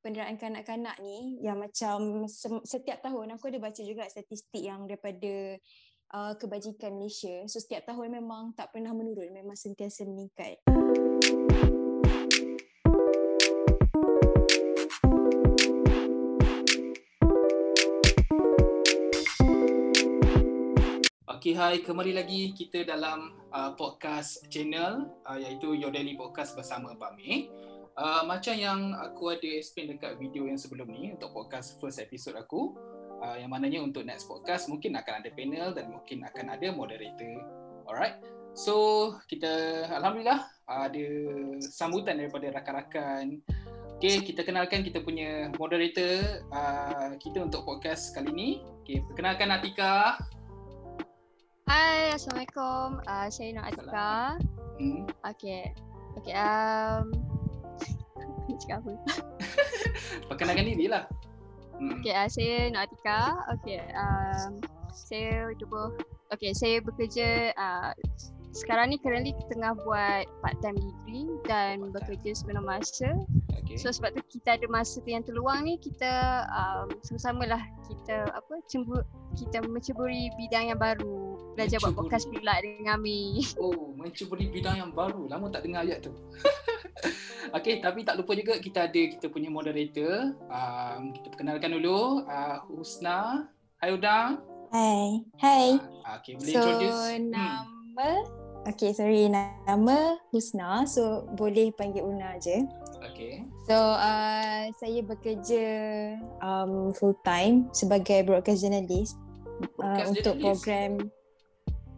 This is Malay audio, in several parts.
penderaan kanak-kanak ni yang macam setiap tahun aku ada baca juga statistik yang daripada uh, kebajikan Malaysia. So setiap tahun memang tak pernah menurun, memang sentiasa meningkat. Okay, hai. Kembali lagi kita dalam uh, podcast channel uh, iaitu Your Daily Podcast bersama Bami. Uh, macam yang aku ada explain dekat video yang sebelum ni untuk podcast first episode aku, uh, yang mananya untuk next podcast mungkin akan ada panel dan mungkin akan ada moderator. Alright. So, kita Alhamdulillah uh, ada sambutan daripada rakan-rakan. Okay, kita kenalkan kita punya moderator uh, kita untuk podcast kali ni. Okay, perkenalkan Atika. Hai, Assalamualaikum. Uh, saya Nur Atika. Hmm. Okay. Okay. Um, cakap apa? Perkenalkan diri lah. Hmm. Okay, uh, saya Nur Atika. Okay. Um, saya cuba. Okay, saya bekerja uh, sekarang ni currently tengah buat part time degree dan bekerja sepenuh masa. Okay. So sebab tu kita ada masa tu yang terluang ni kita um, sama-sama lah kita apa cembur kita menceburi bidang yang baru belajar menceburi. buat podcast pula dengan Ami. Oh, menceburi bidang yang baru. Lama tak dengar ayat tu. okay, tapi tak lupa juga kita ada kita punya moderator. Um, kita perkenalkan dulu uh, Husna. Hai Udang. Hai. Hai. Uh, okay, boleh so, introduce. So, hmm. nama Okay, sorry. Nama Husna. So, boleh panggil Una je. Okay. So, uh, saya bekerja um, full time sebagai broadcast journalist uh, untuk program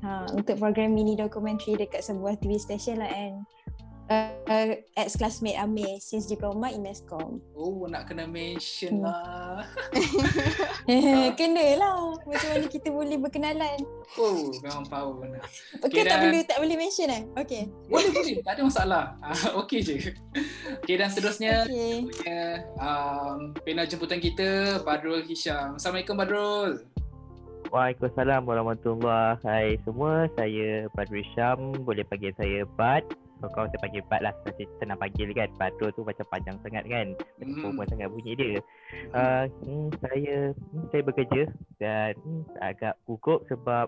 uh, untuk program mini documentary dekat sebuah TV station lah and uh, ex-classmate Amir since diploma in Mescom. Oh, nak kena mention hmm. lah. kena lah. Macam mana kita boleh berkenalan. Oh, memang power benar. Okay, okay tak boleh tak boleh mention eh? Okay. Boleh, boleh. Tak ada masalah. Uh, okay je. Okay, dan seterusnya okay. punya um, panel jemputan kita, Badrul Hisham. Assalamualaikum, Badrul. Waalaikumsalam warahmatullahi Hai semua, saya Badrul Hisham Boleh panggil saya Bad kau saya panggil Bat lah Macam senang panggil kan. Badrul tu macam panjang sangat kan. Macam mm. sangat bunyi dia. Uh, hmm, Saya hmm, Saya bekerja Dan hmm, agak gugup sebab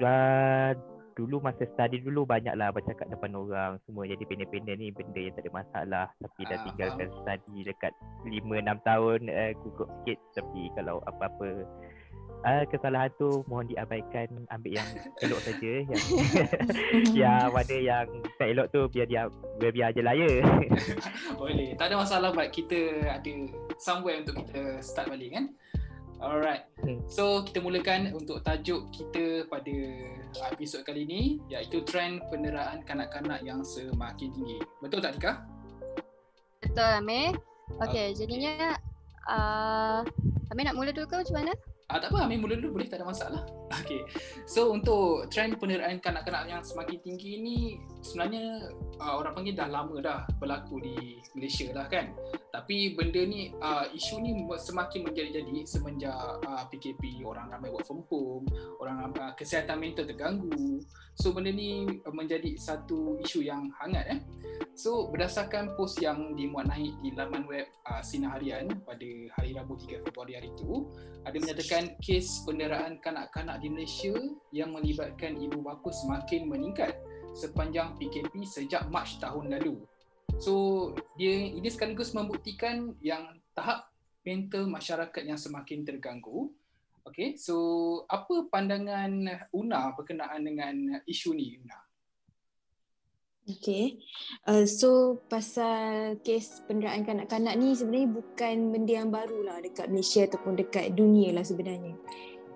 uh, Dulu masa study dulu Banyaklah bercakap depan orang Semua. Jadi pendek-pendek ni Benda yang tak ada masalah. Tapi dah ah, tinggalkan study Dekat 5-6 tahun uh, Gugup sikit. Tapi kalau apa-apa uh, kesalahan tu mohon diabaikan ambil yang elok saja yang yang mana yang tak elok tu biar dia biar, biar aje lah ya boleh tak ada masalah buat kita ada somewhere untuk kita start balik kan Alright, hmm. so kita mulakan untuk tajuk kita pada episod kali ini iaitu trend penderaan kanak-kanak yang semakin tinggi. Betul tak Tika? Betul Amir. Okay, okay. jadinya uh, Amir nak mula dulu ke macam mana? Ah, tak apa, Amin mula dulu boleh, tak ada masalah. Okay. So untuk trend penderaan kanak-kanak yang semakin tinggi ni sebenarnya uh, orang panggil dah lama dah berlaku di Malaysia lah kan. Tapi benda ni, uh, isu ni semakin menjadi-jadi semenjak uh, PKP, orang ramai buat from home, orang uh, kesihatan mental terganggu. So benda ni uh, menjadi satu isu yang hangat eh. So berdasarkan post yang dimuat naik di laman web uh, Sinar Harian pada hari Rabu 3 Februari hari itu ada menyatakan kes penderaan kanak-kanak di Malaysia yang melibatkan ibu bapa semakin meningkat sepanjang PKP sejak Mac tahun lalu. So dia ini sekaligus membuktikan yang tahap mental masyarakat yang semakin terganggu. Okay, so apa pandangan Una berkenaan dengan isu ni Una? Okay, uh, so pasal kes penderaan kanak-kanak ni sebenarnya bukan benda yang baru lah dekat Malaysia ataupun dekat dunia lah sebenarnya.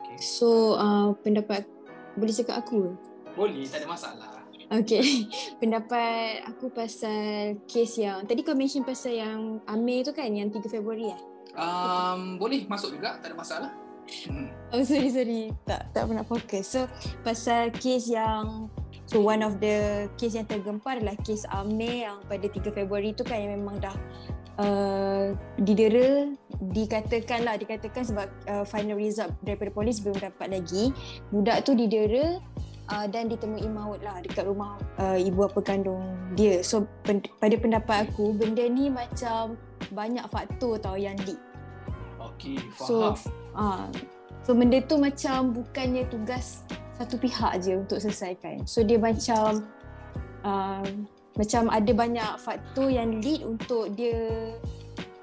Okay. So uh, pendapat boleh cakap aku? Boleh, tak ada masalah. Okay, pendapat aku pasal kes yang tadi kau mention pasal yang Amir tu kan yang 3 Februari eh? Um, boleh masuk juga, tak ada masalah. Hmm. Oh sorry sorry, tak tak pernah fokus. So pasal kes yang So one of the case yang tergempar adalah kes Amir yang pada 3 Februari tu kan yang memang dah uh, didera dikatakan lah dikatakan sebab uh, final result daripada polis belum dapat lagi budak tu didera uh, dan ditemui maut lah dekat rumah uh, ibu bapa kandung dia so pen- pada pendapat aku benda ni macam banyak faktor tau yang lead. Okey, So, faham. ah, so benda tu macam bukannya tugas satu pihak je untuk selesaikan. So dia macam uh, macam ada banyak faktor yang lead untuk dia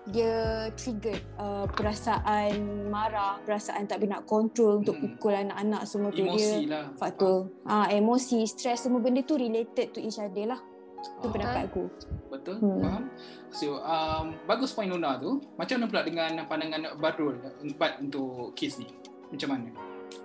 dia trigger uh, perasaan marah, perasaan tak boleh nak control untuk Hmm. pukul anak-anak semua tu Emosi dia lah. faktor ah emosi, stres semua benda tu related to each other lah. Tu Ah, pendapat aku. Betul, Hmm. faham. So, um, bagus point Nona tu. Macam mana pula dengan pandangan Badrul empat untuk kes ni? Macam mana?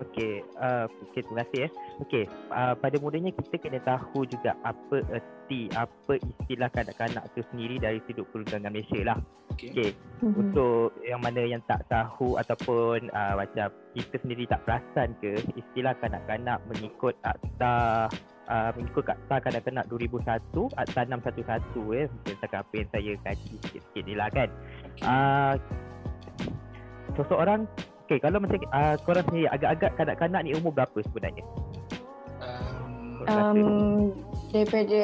Okey, uh, okay, terima kasih. Eh. Okey, uh, pada mulanya kita kena tahu juga apa erti, apa istilah kanak-kanak tu sendiri dari sudut perundangan Malaysia lah. Okey. Okey, Mhm. untuk yang mana yang tak tahu ataupun uh, macam kita sendiri tak perasan ke istilah kanak-kanak mengikut akta uh, mengikut akta kanak-kanak 2001 akta 611 eh berdasarkan apa yang saya kaji sikit-sikit ni lah kan uh, seseorang Okay, kalau macam uh, korang sendiri agak-agak kanak-kanak ni umur berapa sebenarnya? Um, Um, daripada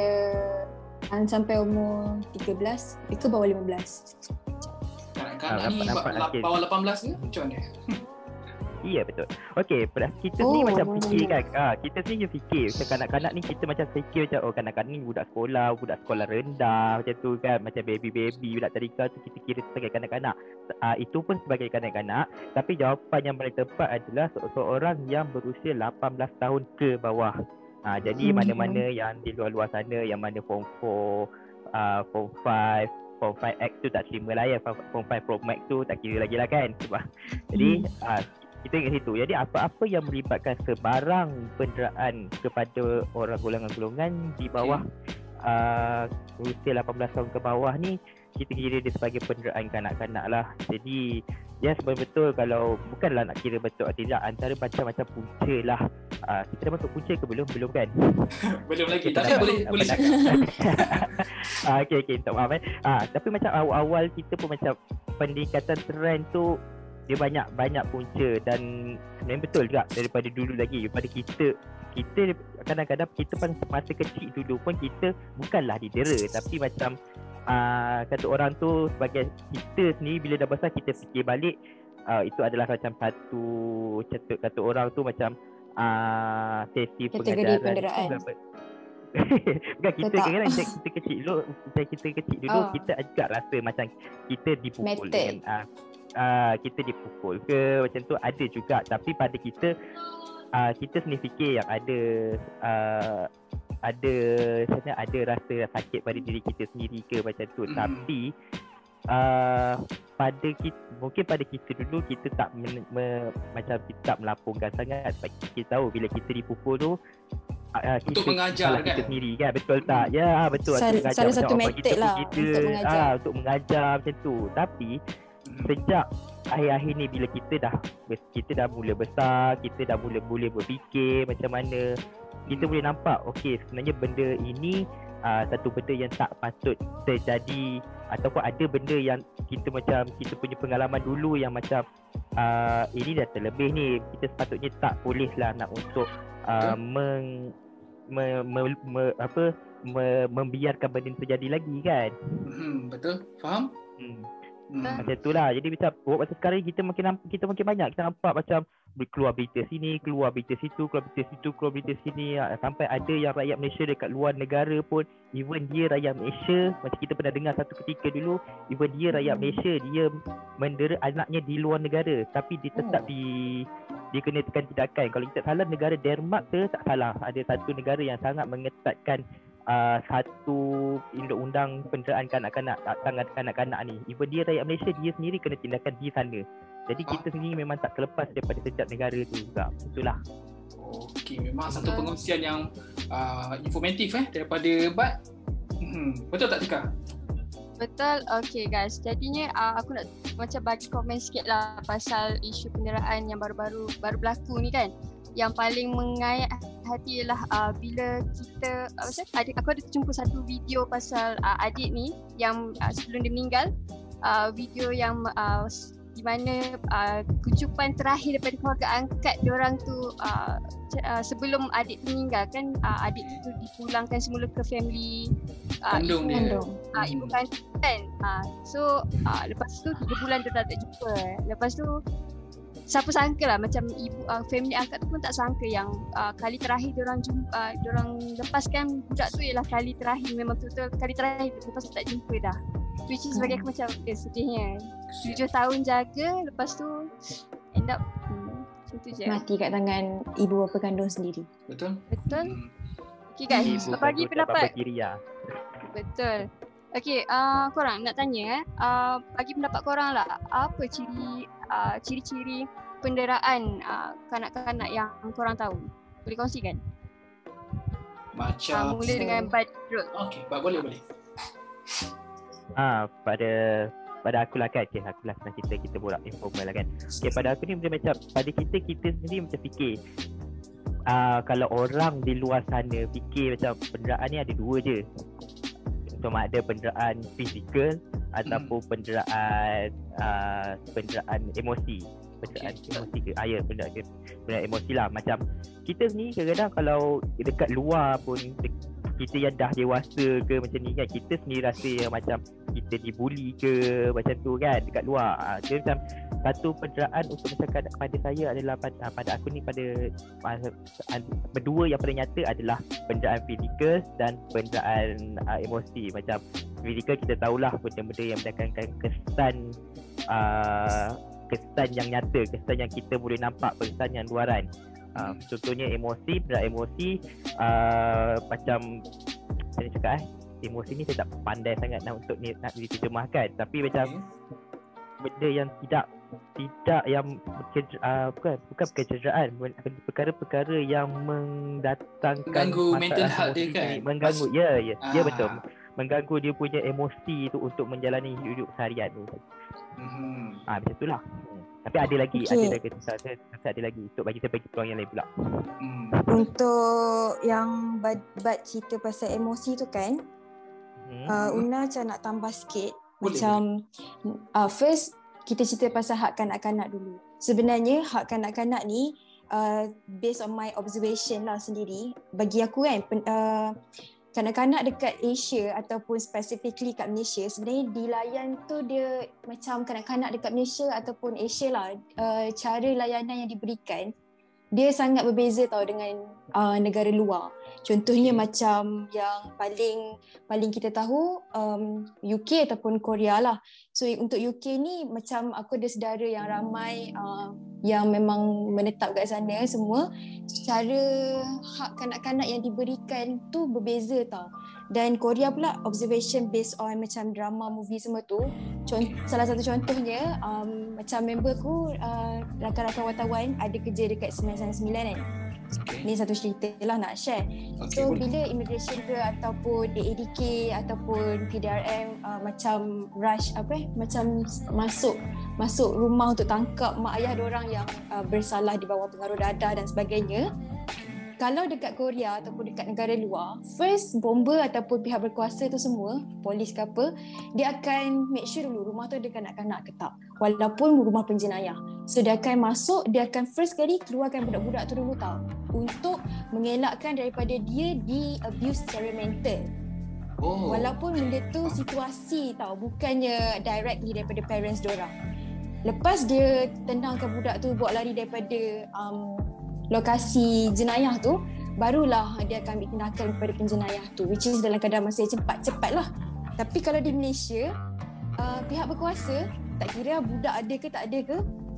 um, sampai umur 13 ke bawah 15. kanak-kanak Ah, ni nampak- bawah 18 ke? Macam mana? Iya betul. Okey, pada kita Oh, ni macam boleh. fikir kan. Ah, kita sendiri fikir macam kanak-kanak ni kita macam fikir macam oh kanak-kanak ni budak sekolah, budak sekolah rendah macam tu kan. Macam baby-baby, budak tadika tu kita kira sebagai kanak-kanak. Ah, itu pun sebagai kanak-kanak, tapi jawapan yang paling tepat adalah seseorang yang berusia 18 tahun ke bawah. Ah, jadi Mhm. mana-mana yang di luar-luar sana yang mana form 4, ah, form 5 Form 5X tu tak terima lah ya Form 5 Pro Max tu tak kira lagi lah kan Sebab Jadi ah, kita ingat situ. Jadi apa-apa yang melibatkan sebarang penderaan kepada orang golongan-golongan di bawah uh, usia 18 tahun ke bawah ni kita kira dia sebagai penderaan kanak-kanak lah. Jadi ya sebenarnya betul kalau bukanlah nak kira betul atau tidak antara macam-macam punca lah. Uh, kita dah masuk punca ke belum? Belum kan? Belum lagi. Tapi dah- boleh dah boleh cakap. ah, okay, okay. Tak maaf eh. Ah, tapi macam awal-awal kita pun macam peningkatan trend tu dia banyak banyak punca dan sebenarnya betul juga daripada dulu lagi daripada kita kita kadang-kadang kita pun masa kecil dulu pun kita bukanlah didera tapi macam uh, kata orang tu sebagai kita sendiri bila dah besar kita fikir balik uh, itu adalah macam satu kata, kata orang tu macam uh, sesi Kategori pengajaran penderaan. Bukan kita kadang-kadang kita, kita kecil dulu Macam kita kecil dulu Ah. Kita juga rasa macam Kita dipukul Method. dengan uh, uh, Kita dipukul ke Macam tu ada juga Tapi pada kita uh, Kita sendiri fikir yang ada uh, Ada Sebenarnya ada rasa sakit pada diri kita sendiri ke Macam tu Mhm. Tapi uh, pada kita mungkin pada kita dulu kita tak men, me, macam kita tak melaporkan sangat sebab kita tahu bila kita dipukul tu uh, Untuk kita, mengajar salah kan? kita sendiri kan betul tak ya betul Sal- untuk mengajar salah macam satu method pun lah kita, untuk mengajar. ah, untuk mengajar macam tu tapi Hmm. Sejak akhir-akhir ni bila kita dah kita dah mula besar kita dah mula boleh berfikir macam mana kita Hmm. boleh nampak okey sebenarnya benda ini uh, satu benda yang tak patut terjadi ataupun ada benda yang kita macam kita punya pengalaman dulu yang macam uh, ini dah terlebih ni kita sepatutnya tak boleh lah nak untuk uh, meng, me, me, me, apa me, membiarkan benda ni terjadi lagi kan Hmm, betul. Faham? hmm. Hmm. Macam tu lah. Jadi macam oh, Masa sekarang kita makin nampak, Kita makin banyak. Kita nampak macam Keluar berita sini Keluar berita situ Keluar berita situ Keluar berita sini. Ah, Sampai ada yang rakyat Malaysia Dekat luar negara pun Even dia rakyat Malaysia Macam kita pernah dengar Satu ketika dulu Even dia rakyat Hmm. Malaysia Dia mendera anaknya Di luar negara. Tapi dia tetap Oh. di Dia kena tekan tindakan. Kalau kita salah Negara Denmark ke Tak salah. Ada satu negara yang sangat mengetatkan Uh, satu undang-undang penderaan kanak-kanak tangan kanak-kanak ni even dia rakyat Malaysia dia sendiri kena tindakan di sana jadi Ah. kita sendiri memang tak terlepas daripada setiap negara tu juga itulah Okey, memang satu pengungsian yang uh, informatif eh daripada Bat. Hmm, betul tak Tika? Betul. Okay guys. Jadinya uh, aku nak macam bagi komen sikit lah pasal isu penderaan yang baru-baru baru berlaku ni kan. Yang paling mengayat hati ialah uh, bila kita uh, macam adik aku ada jumpa satu video pasal uh, adik ni yang uh, sebelum dia meninggal uh, video yang uh, di mana uh, kecupan terakhir daripada keluarga angkat diorang tu uh, uh, sebelum adik tu meninggal kan uh, adik tu dipulangkan semula ke family uh, Kandung ibu, dia. Kandung. uh, ibu kandung kan uh, so uh, lepas tu 3 bulan dia tak jumpa lepas tu siapa sangka lah macam ibu uh, family angkat tu pun tak sangka yang uh, kali terakhir diorang jumpa uh, diorang lepaskan budak tu ialah kali terakhir memang betul-betul kali terakhir tu lepas tu tak jumpa dah which is bagi aku macam eh, sedihnya tujuh tahun jaga lepas tu end up hmm, macam tu je Mati kat tangan ibu bapa kandung sendiri. Betul? betul Hmm. okay guys Ibu bagi pendapat lah. Betul. Okey, uh, korang nak tanya eh, uh, bagi pendapat korang lah, apa ciri uh, ciri-ciri penderaan uh, kanak-kanak yang korang tahu? Boleh kongsikan? Uh, Macam mula dengan Badrul. Okey, ba- boleh boleh. Ah, pada pada aku lah kan okay, aku lah senang cerita kita borak informal lah kan okay, pada aku ni macam, macam pada kita kita sendiri macam fikir ah, kalau orang di luar sana fikir macam penderaan ni ada dua je sama ada penderaan fizikal ataupun penderaan ah, penderaan emosi. Penderaan Okay. emosi ke ah, ya penderaan, penderaan emosi lah. Macam kita ni kadang-kadang kalau dekat luar pun de- kita yang dah dewasa ke macam ni kan kita sendiri rasa yang macam kita dibuli ke macam tu kan dekat luar. Ha, dia macam satu penderaan untuk masyarakat pada saya adalah pada, ah, pada aku ni pada pada- an- berdua yang paling nyata adalah penderaan fizikal dan penderaan uh, emosi. Macam fizikal kita tahulah benda-benda yang mendatangkan kesan uh, kesan yang nyata kesan yang kita boleh nampak kesan yang luaran. Uh, contohnya emosi penderaan emosi uh, macam saya nak cakap eh emosi ni saya tak pandai sangat nak untuk ni, nak diterjemahkan. Tapi macam Okey. benda yang tidak tidak yang uh, bukan bukan kecederaan perkara-perkara yang mendatangkan Mengganggu masalah mental health dia kan? sendiri. mengganggu ya ya ya Ah. betul mengganggu dia punya emosi tu untuk menjalani hidup seharian tu Mhm. ah macam itulah Hmm. tapi ada lagi Okey. ada lagi saya saya ada lagi untuk bagi saya bagi peluang yang lain pula Hmm. Untuk yang bad, bad cerita pasal emosi tu kan, hmm. uh, Una macam nak tambah sikit. Boleh, macam uh, first kita cerita pasal hak kanak-kanak dulu. Sebenarnya hak kanak-kanak ni uh, based on my observation lah sendiri, bagi aku kan pen, uh, kanak-kanak dekat Asia ataupun specifically kat Malaysia sebenarnya dilayan tu dia macam kanak-kanak dekat Malaysia ataupun Asia lah uh, cara layanan yang diberikan dia sangat berbeza tau dengan uh, negara luar. Contohnya macam yang paling paling kita tahu um, UK ataupun Korea lah. So untuk UK ni macam aku ada saudara yang ramai uh, yang memang menetap kat sana semua cara hak kanak-kanak yang diberikan tu berbeza tau. Dan Korea pula observation based on macam drama movie semua tu. Cont- salah satu contohnya um, macam member aku uh, rakan-rakan wartawan ada kerja dekat 999 kan. Ni satu cerita lah nak share. Okey. So boleh. bila immigration ke ataupun DADK ataupun PDRM uh, macam rush apa eh macam masuk masuk rumah untuk tangkap mak ayah orang yang uh, bersalah di bawah pengaruh dadah dan sebagainya. Kalau dekat Korea ataupun dekat negara luar, first bomber ataupun pihak berkuasa tu semua, polis ke apa, dia akan make sure dulu rumah tu ada kanak-kanak ke tak. Walaupun rumah penjenayah. So dia akan masuk, dia akan first kali keluarkan budak-budak tu dulu tau. Untuk mengelakkan daripada dia di abuse secara mental. Oh. Walaupun benda tu situasi tau, bukannya directly daripada parents diorang. Lepas dia tenangkan budak tu buat lari daripada um, lokasi jenayah tu, barulah dia akan ambil tindakan kepada penjenayah tu which is dalam keadaan masa yang cepat, cepatlah. Tapi kalau di Malaysia, uh, pihak berkuasa tak kira budak ada ke tak ada ke,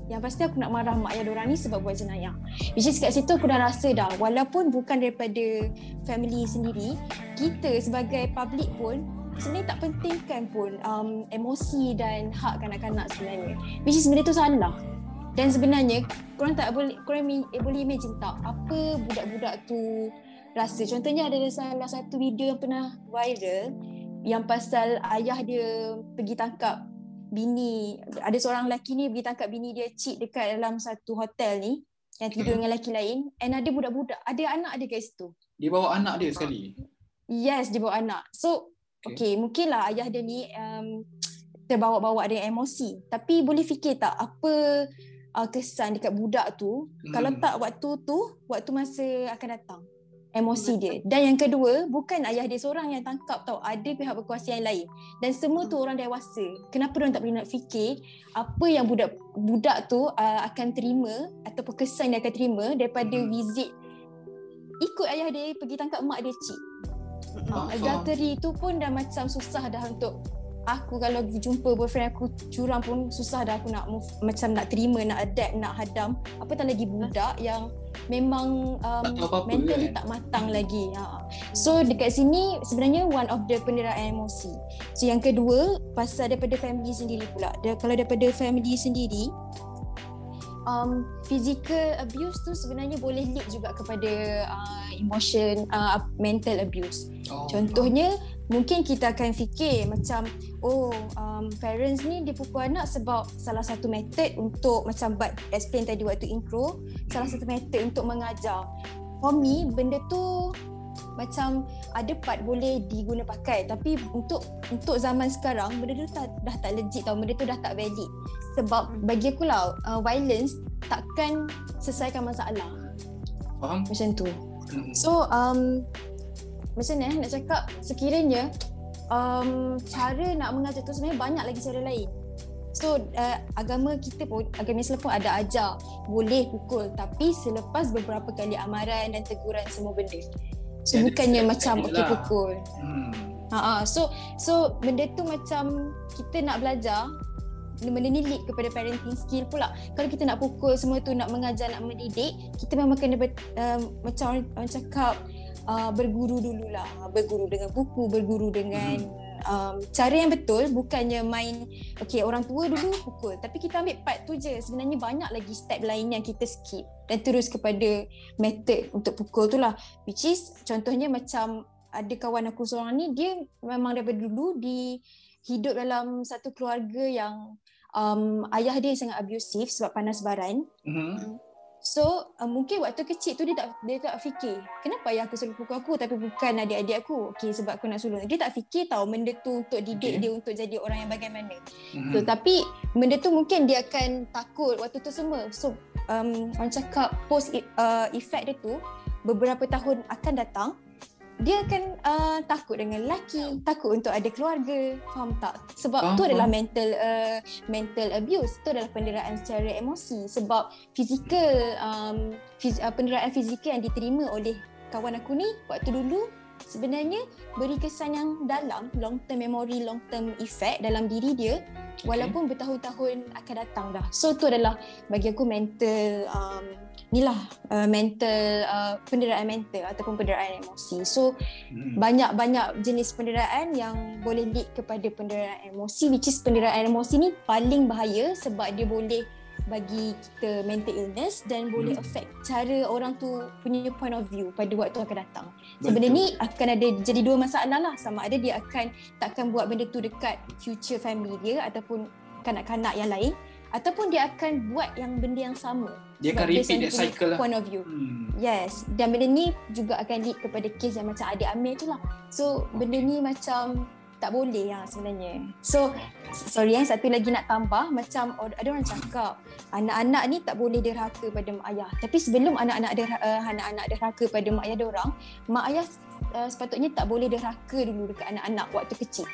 yang pasti aku nak marah mak ayah diorang ni sebab buat jenayah. Which is kat situ aku dah rasa dah, walaupun bukan daripada family sendiri, kita sebagai public pun sebenarnya tak pentingkan pun um, emosi dan hak kanak-kanak sebenarnya. Which is benda tu salah. Dan sebenarnya korang tak boleh korang eh, boleh imagine tak apa budak-budak tu rasa. Contohnya ada salah satu video yang pernah viral yang pasal ayah dia pergi tangkap bini ada seorang lelaki ni pergi tangkap bini dia cheat dekat dalam satu hotel ni yang tidur dengan lelaki lain and ada budak-budak ada anak dia kat situ. Dia bawa anak dia sekali. Yes, dia bawa anak. So, Okay. okay, okay mungkinlah ayah dia ni um, terbawa-bawa dengan emosi. Tapi boleh fikir tak apa uh, kesan dekat budak tu Hmm. kalau tak waktu tu, waktu masa akan datang. Emosi dia. Dan yang kedua, bukan ayah dia seorang yang tangkap tau. Ada pihak berkuasa yang lain. Dan semua tu orang dewasa. Kenapa dia tak boleh nak fikir apa yang budak budak tu uh, akan terima ataupun kesan dia akan terima daripada Hmm. visit ikut ayah dia pergi tangkap mak dia cik. Ha, adultery tu pun dah macam susah dah untuk aku kalau jumpa boyfriend aku curang pun susah dah aku nak move, macam nak terima, nak adapt, nak hadam. Apatah lagi budak yang memang um, Tak apa-apa mentally kan? tak matang lagi. Ha. So dekat sini sebenarnya one of the penderaan emosi. So yang kedua pasal daripada family sendiri pula. Dia, kalau daripada family sendiri um, physical abuse tu sebenarnya boleh lead juga kepada uh, emotion uh, mental abuse. Oh. Contohnya mungkin kita akan fikir macam oh um, parents ni dia pukul anak sebab salah satu method untuk macam Bad explain tadi waktu intro salah satu method untuk mengajar. For me benda tu macam ada part boleh diguna pakai tapi untuk untuk zaman sekarang benda tu dah, dah tak legit tau benda tu dah tak valid sebab bagi aku lah uh, violence takkan selesaikan masalah Faham? macam tu Hmm. So um, macam mana eh, nak cakap sekiranya um, cara nak mengajar tu sebenarnya banyak lagi cara lain. So uh, agama kita pun agama Islam pun ada ajar boleh pukul tapi selepas beberapa kali amaran dan teguran semua benda. So Ada bukannya macam dia okey lah. pukul. Hmm. Ha ah, so so benda tu macam kita nak belajar benda ni lead kepada parenting skill pula. Kalau kita nak pukul semua tu nak mengajar nak mendidik, kita memang kena ber, uh, macam orang, orang cakap uh, berguru dululah. Berguru dengan buku, berguru dengan um, cara yang betul bukannya main okey orang tua dulu pukul. Tapi kita ambil part tu je. Sebenarnya banyak lagi step lain yang kita skip dan terus kepada method untuk pukul tu lah. Which is contohnya macam ada kawan aku seorang ni dia memang daripada dulu di hidup dalam satu keluarga yang um, ayah dia sangat abusive sebab panas baran. Hmm. So uh, mungkin waktu kecil tu dia tak dia tak fikir kenapa ayah aku selalu pukul aku tapi bukan adik-adik aku. Okey sebab aku nak sulung. Dia tak fikir tahu benda tu untuk didik Okey. dia untuk jadi orang yang bagaimana. Hmm. So tapi benda tu mungkin dia akan takut waktu tu semua. So um, orang cakap post uh, effect dia tu beberapa tahun akan datang dia akan uh, takut dengan lelaki, takut untuk ada keluarga. Faham tak? Sebab Faham, tu adalah mental uh, mental abuse. Tu adalah penderaan secara emosi sebab fizikal um, fiz, uh, penderaan fizikal yang diterima oleh kawan aku ni waktu dulu sebenarnya beri kesan yang dalam long term memory long term effect dalam diri dia walaupun bertahun-tahun akan datang dah. So tu adalah bagi aku mental um, ni lah uh, mental uh, penderaan mental ataupun penderaan emosi. So Hmm. banyak-banyak jenis penderaan yang boleh lead kepada penderaan emosi which is penderaan emosi ni paling bahaya sebab dia boleh bagi kita mental illness dan boleh Hmm. affect cara orang tu punya point of view pada waktu akan datang. So Betul. benda ni akan ada jadi dua masalah lah sama ada dia akan takkan buat benda tu dekat future family dia ataupun kanak-kanak yang lain ataupun dia akan buat yang benda yang sama. Dia akan repeat that cycle lah. Point of view. Hmm. Yes, dan benda ni juga akan lead kepada kes yang macam adik Amir tu lah. So benda ni macam tak boleh lah sebenarnya. So sorry yang satu lagi nak tambah macam ada orang cakap anak-anak ni tak boleh derhaka pada mak ayah. Tapi sebelum anak-anak derha, uh, anak-anak derhaka pada mak ayah orang, mak ayah uh, sepatutnya tak boleh derhaka dulu dekat anak-anak waktu kecil.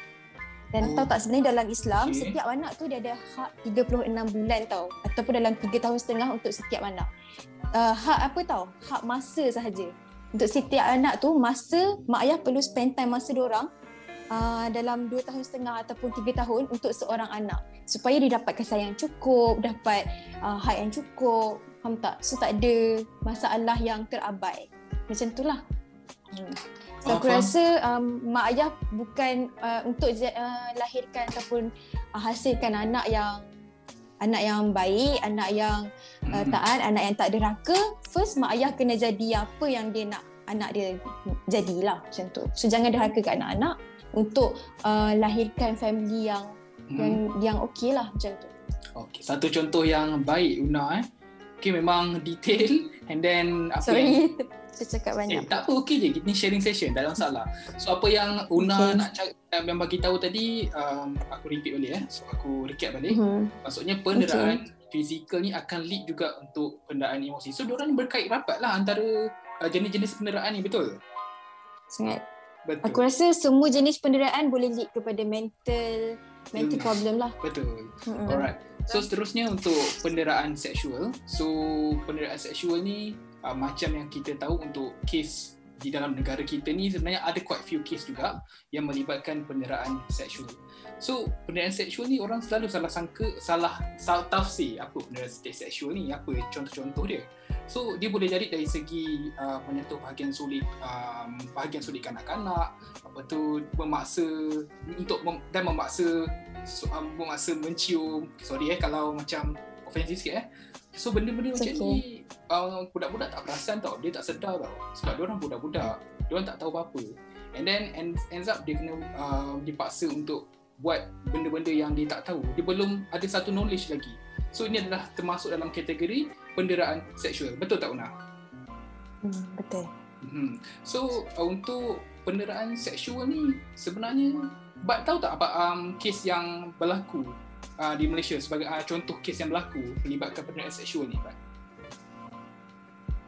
Dan Oh. tahu tak sebenarnya dalam Islam Okay. setiap anak tu dia ada hak 36 bulan tau ataupun dalam 3 tahun setengah untuk setiap anak. Uh, hak apa tau? Hak masa sahaja. Untuk setiap anak tu masa mak ayah perlu spend time masa diorang uh, dalam 2 tahun setengah ataupun 3 tahun untuk seorang anak supaya dia dapat kasih sayang cukup, dapat uh, hak yang cukup. Faham tak? So tak ada masalah yang terabai. Macam tu lah. Hmm. So Faham, aku faham. rasa um, mak ayah bukan uh, untuk uh, lahirkan ataupun uh, hasilkan anak yang anak yang baik, anak yang uh, Hmm. taat, anak yang tak derhaka. First mak ayah kena jadi apa yang dia nak anak dia jadilah macam tu. So jangan derhaka kat anak-anak untuk uh, lahirkan family yang Hmm. yang yang okey lah macam tu. Okay. Satu contoh yang baik Una eh. Okay memang detail and then apa yang Sorry. Kita cakap Eh, banyak. tak apa, okey je. Ni sharing session, tak ada masalah. So, apa yang Una Okay. nak cakap, yang bagi tahu tadi, um, aku repeat balik eh. So, aku recap balik. Mhm. Maksudnya penderaan fizikal ni akan lead juga untuk penderaan emosi. So, diorang berkait rapat lah antara uh, jenis-jenis penderaan ni, betul? Sangat. Betul. Aku rasa semua jenis penderaan boleh lead kepada mental mental problem lah. Betul. Mm-mm. Alright. So seterusnya untuk penderaan seksual. So penderaan seksual ni uh, macam yang kita tahu untuk kes di dalam negara kita ni sebenarnya ada quite few case juga yang melibatkan penderaan seksual. So penderaan seksual ni orang selalu salah sangka salah salah tafsir apa penderaan seksual ni apa contoh-contoh dia. So dia boleh jadi dari segi uh, menyentuh bahagian sulit um, bahagian sulit kanak-kanak apa tu memaksa untuk mem, dan memaksa so, um, memaksa mencium sorry eh kalau macam ofensif sikit eh so benda-benda macam okay. ni uh, budak-budak tak perasan tau dia tak sedar tau sebab dia orang budak-budak dia orang tak tahu apa-apa and then end, ends up dia kena uh, dipaksa untuk buat benda-benda yang dia tak tahu dia belum ada satu knowledge lagi so ini adalah termasuk dalam kategori penderaan seksual betul tak Una? Hmm, betul. Hmm. So uh, untuk penderaan seksual ni sebenarnya Bat tahu tak apa um, kes yang berlaku uh, di Malaysia sebagai uh, contoh kes yang berlaku melibatkan penderaan seksual ni Bat?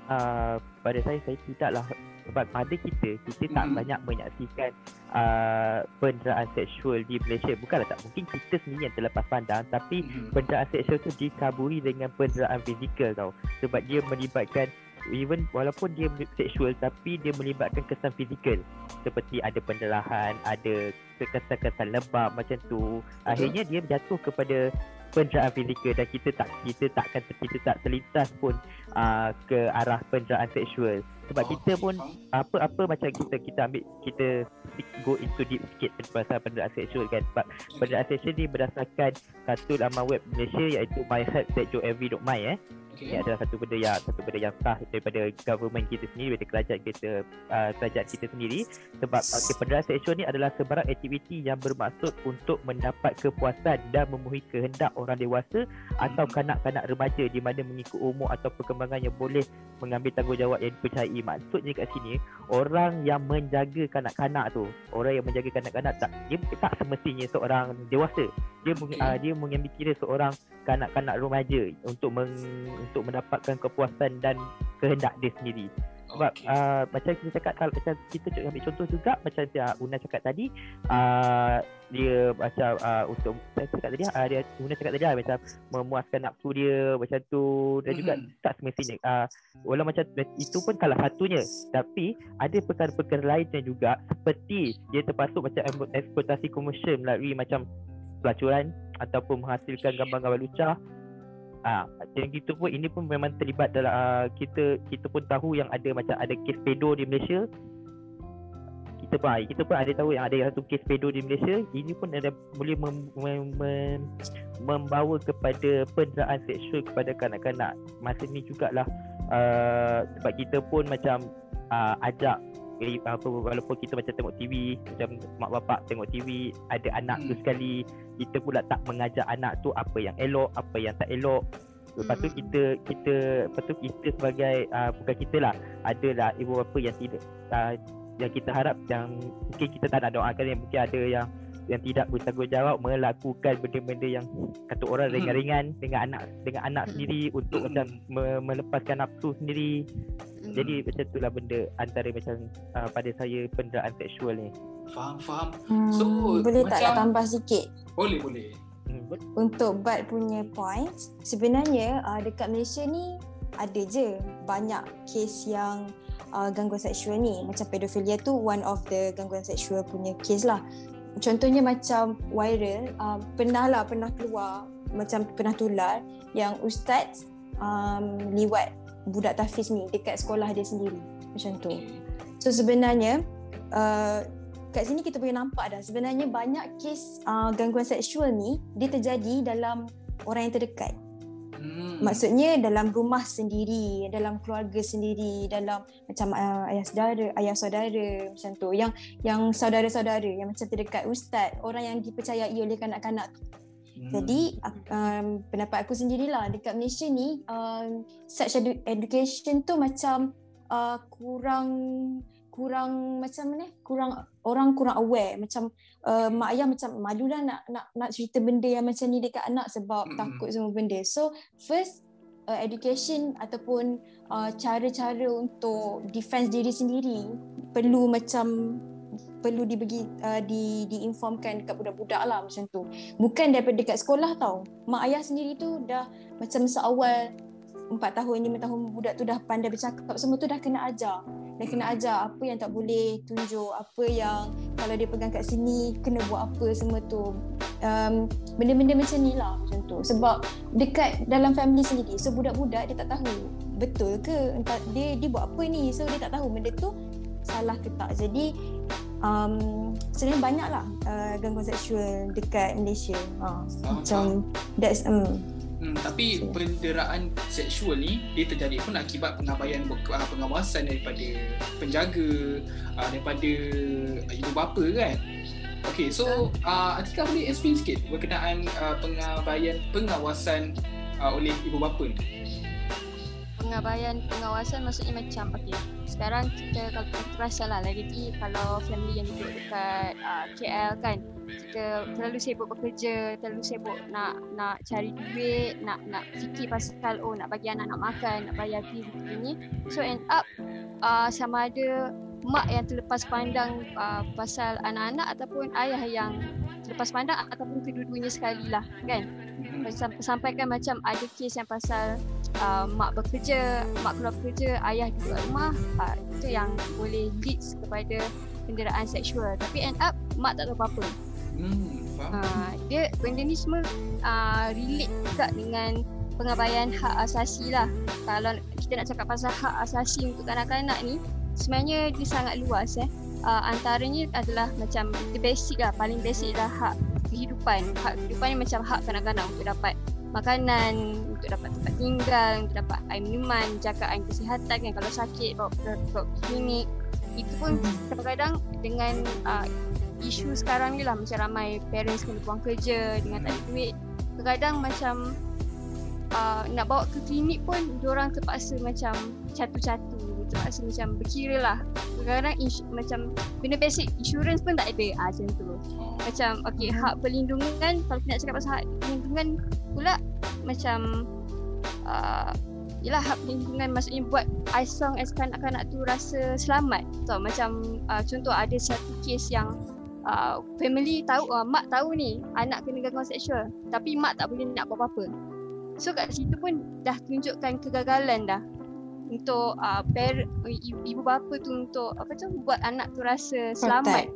uh, pada saya saya tidaklah sebab pada kita kita tak Mhm. banyak menyaksikan uh, penderaan seksual di Malaysia bukanlah tak mungkin kita sendiri yang terlepas pandang tapi Hmm. penderaan seksual tu dikaburi dengan penderaan fizikal tau sebab dia melibatkan even walaupun dia seksual tapi dia melibatkan kesan fizikal. Seperti ada pendarahan ada kesan-kesan lebam macam tu. Akhirnya dia jatuh kepada penderaan fizikal dan kita tak kita takkan kita tak terlintas pun uh, ke arah penderaan seksual. Sebab Oh, kita pun apa-apa macam kita kita ambil kita go into deep sikit pasal penderaan seksual kan. Sebab penderaan seksual ni berdasarkan satu laman web Malaysia iaitu myhealthsexualmv.my eh. Okay. Ini adalah satu benda yang satu benda yang sah daripada government kita sendiri, daripada kerajaan kita uh, kerajaan kita sendiri. Sebab okay, penderaan seksual ni adalah sebarang aktiviti yang bermaksud untuk mendapat kepuasan dan memenuhi kehendak orang dewasa atau Mhm. kanak-kanak remaja di mana mengikut umur atau perkembangan yang boleh mengambil tanggungjawab yang dipercayai. Maksudnya kat sini orang yang menjaga kanak-kanak tu, orang yang menjaga kanak-kanak tak dia tak semestinya seorang dewasa. Dia okay. Okay. uh, dia mengambil kira seorang kanak-kanak remaja untuk meng, untuk mendapatkan kepuasan dan kehendak dia sendiri. Sebab Okay. uh, macam kita cakap kalau macam kita cakap ambil contoh juga macam uh, Una cakap tadi uh, dia macam uh, untuk saya cakap tadi uh, dia Una cakap tadi uh, macam memuaskan nafsu dia macam tu dan juga Mhm. tak semestinya uh, walau macam itu pun salah satunya tapi ada perkara-perkara lainnya juga seperti dia termasuk macam eksploitasi komersial melalui macam pelacuran ataupun menghasilkan gambar-gambar lucah Ah, macam gitu pun ini pun memang terlibat dalam uh, kita kita pun tahu yang ada macam ada kes pedo di Malaysia. Kita pun ah, kita pun ada tahu yang ada satu kes pedo di Malaysia. Ini pun ada boleh mem, mem, mem, membawa kepada penderaan seksual kepada kanak-kanak. Masa ni jugalah uh, sebab kita pun macam uh, ajak apa walaupun kita macam tengok TV macam mak bapak tengok TV ada anak tu Hmm. sekali kita pula tak mengajar anak tu apa yang elok apa yang tak elok lepas tu Hmm. kita kita lepas tu kita sebagai uh, bukan kita lah adalah ibu bapa yang tidak uh, yang kita harap yang mungkin kita tak nak doakan yang mungkin ada yang yang tidak bertanggungjawab melakukan benda-benda yang kata orang Hmm. ringan-ringan dengan anak dengan anak Hmm. sendiri untuk Hmm. macam me- melepaskan nafsu sendiri Hmm. jadi macam itulah benda antara macam uh, pada saya penderaan seksual ni. Faham, faham. Hmm, So, boleh tak nak macam- tambah sikit? Boleh, boleh. Hmm. Untuk Bad punya points, sebenarnya uh, dekat Malaysia ni ada je banyak kes yang uh, gangguan seksual ni. Macam pedofilia tu one of the gangguan seksual punya kes lah. Contohnya macam viral, uh, pernah lah, pernah keluar macam pernah tular yang ustaz um, liwat budak tahfiz ni dekat sekolah dia sendiri. Macam tu. So sebenarnya uh, kat sini kita boleh nampak dah sebenarnya banyak kes uh, gangguan seksual ni dia terjadi dalam orang yang terdekat. Hmm. Maksudnya dalam rumah sendiri, dalam keluarga sendiri, dalam macam uh, ayah saudara, ayah saudara macam tu. Yang yang saudara-saudara yang macam terdekat ustaz, orang yang dipercayai oleh kanak-kanak tu. Hmm. Jadi ak- um, pendapat aku sendirilah dekat Malaysia ni um, sex edu- education tu macam uh, kurang kurang macam mana kurang orang kurang aware. Macam uh, mak ayah macam malulah nak nak nak cerita benda yang macam ni dekat anak sebab Mm-mm. takut semua benda. So first uh, education ataupun uh, cara-cara untuk defense diri sendiri perlu macam perlu dibagi uh, di diinformkan dekat budak-budak lah macam tu. Bukan daripada dekat sekolah tau. Mak ayah sendiri tu dah macam seawal 4 tahun 5 tahun budak tu dah pandai bercakap semua tu dah kena ajar dah kena ajar apa yang tak boleh tunjuk apa yang kalau dia pegang kat sini kena buat apa semua tu. Um, benda-benda macam ni lah macam tu. Sebab dekat dalam family sendiri so budak-budak dia tak tahu betul ke entah dia dia buat apa ni. So dia tak tahu benda tu salah ke tak. Jadi um, sebenarnya banyak lah uh, gangguan seksual dekat Malaysia. Uh, macam that's um, Hmm, tapi So. penderaan seksual ni dia terjadi pun akibat pengabaian ah, pengawasan daripada penjaga, ah, daripada ibu bapa kan. Okay, so uh, Atika boleh explain sikit berkenaan uh, pengabaian pengawasan uh, oleh ibu bapa ni. Pengabaian pengawasan maksudnya macam okay. Sekarang kita kalau kita perasan lah lagi kalau family yang duduk dekat uh, KL kan kita terlalu sibuk bekerja, terlalu sibuk nak nak cari duit, nak nak fikir pasal oh nak bagi anak nak makan, nak bayar bil ni. So end up uh, sama ada mak yang terlepas pandang uh, pasal anak-anak ataupun ayah yang terlepas pandang ataupun kedua-duanya sekali lah kan. Hmm. Sam- sampaikan macam ada kes yang pasal uh, mak bekerja, mak keluar bekerja, ayah duduk kat rumah, uh, itu yang boleh leads kepada kenderaan seksual. Tapi end up mak tak tahu apa-apa. Hmm, faham. Uh, dia benda ni semua uh, relate juga dengan pengabaian hak asasi lah. Kalau kita nak cakap pasal hak asasi untuk kanak-kanak ni, sebenarnya dia sangat luas eh. Uh, antaranya adalah macam the basic lah, paling basic adalah hak kehidupan. Hak kehidupan ni macam hak kanak-kanak untuk dapat makanan, untuk dapat tempat tinggal, untuk dapat air minuman, jagaan kesihatan kan kalau sakit bawa pergi klinik. Itu pun kadang-kadang dengan uh, isu sekarang ni lah macam ramai parents kena buang kerja dengan tak ada duit. Kadang-kadang macam uh, nak bawa ke klinik pun orang terpaksa macam catu-catu, terpaksa macam berkira lah. Kadang-kadang ins- macam benda basic insurance pun tak ada ah, macam tu. Macam okay hak perlindungan kalau kita nak cakap pasal hak perlindungan pula macam uh, Yelah hak perlindungan maksudnya buat as long as kanak-kanak tu rasa selamat. Tau macam uh, contoh ada satu kes yang uh, family tahu uh, mak tahu ni anak kena gangguan seksual tapi mak tak boleh nak buat apa-apa. So kat situ pun dah tunjukkan kegagalan dah untuk uh, par, ibu, ibu bapa tu untuk apa tu buat anak tu rasa selamat.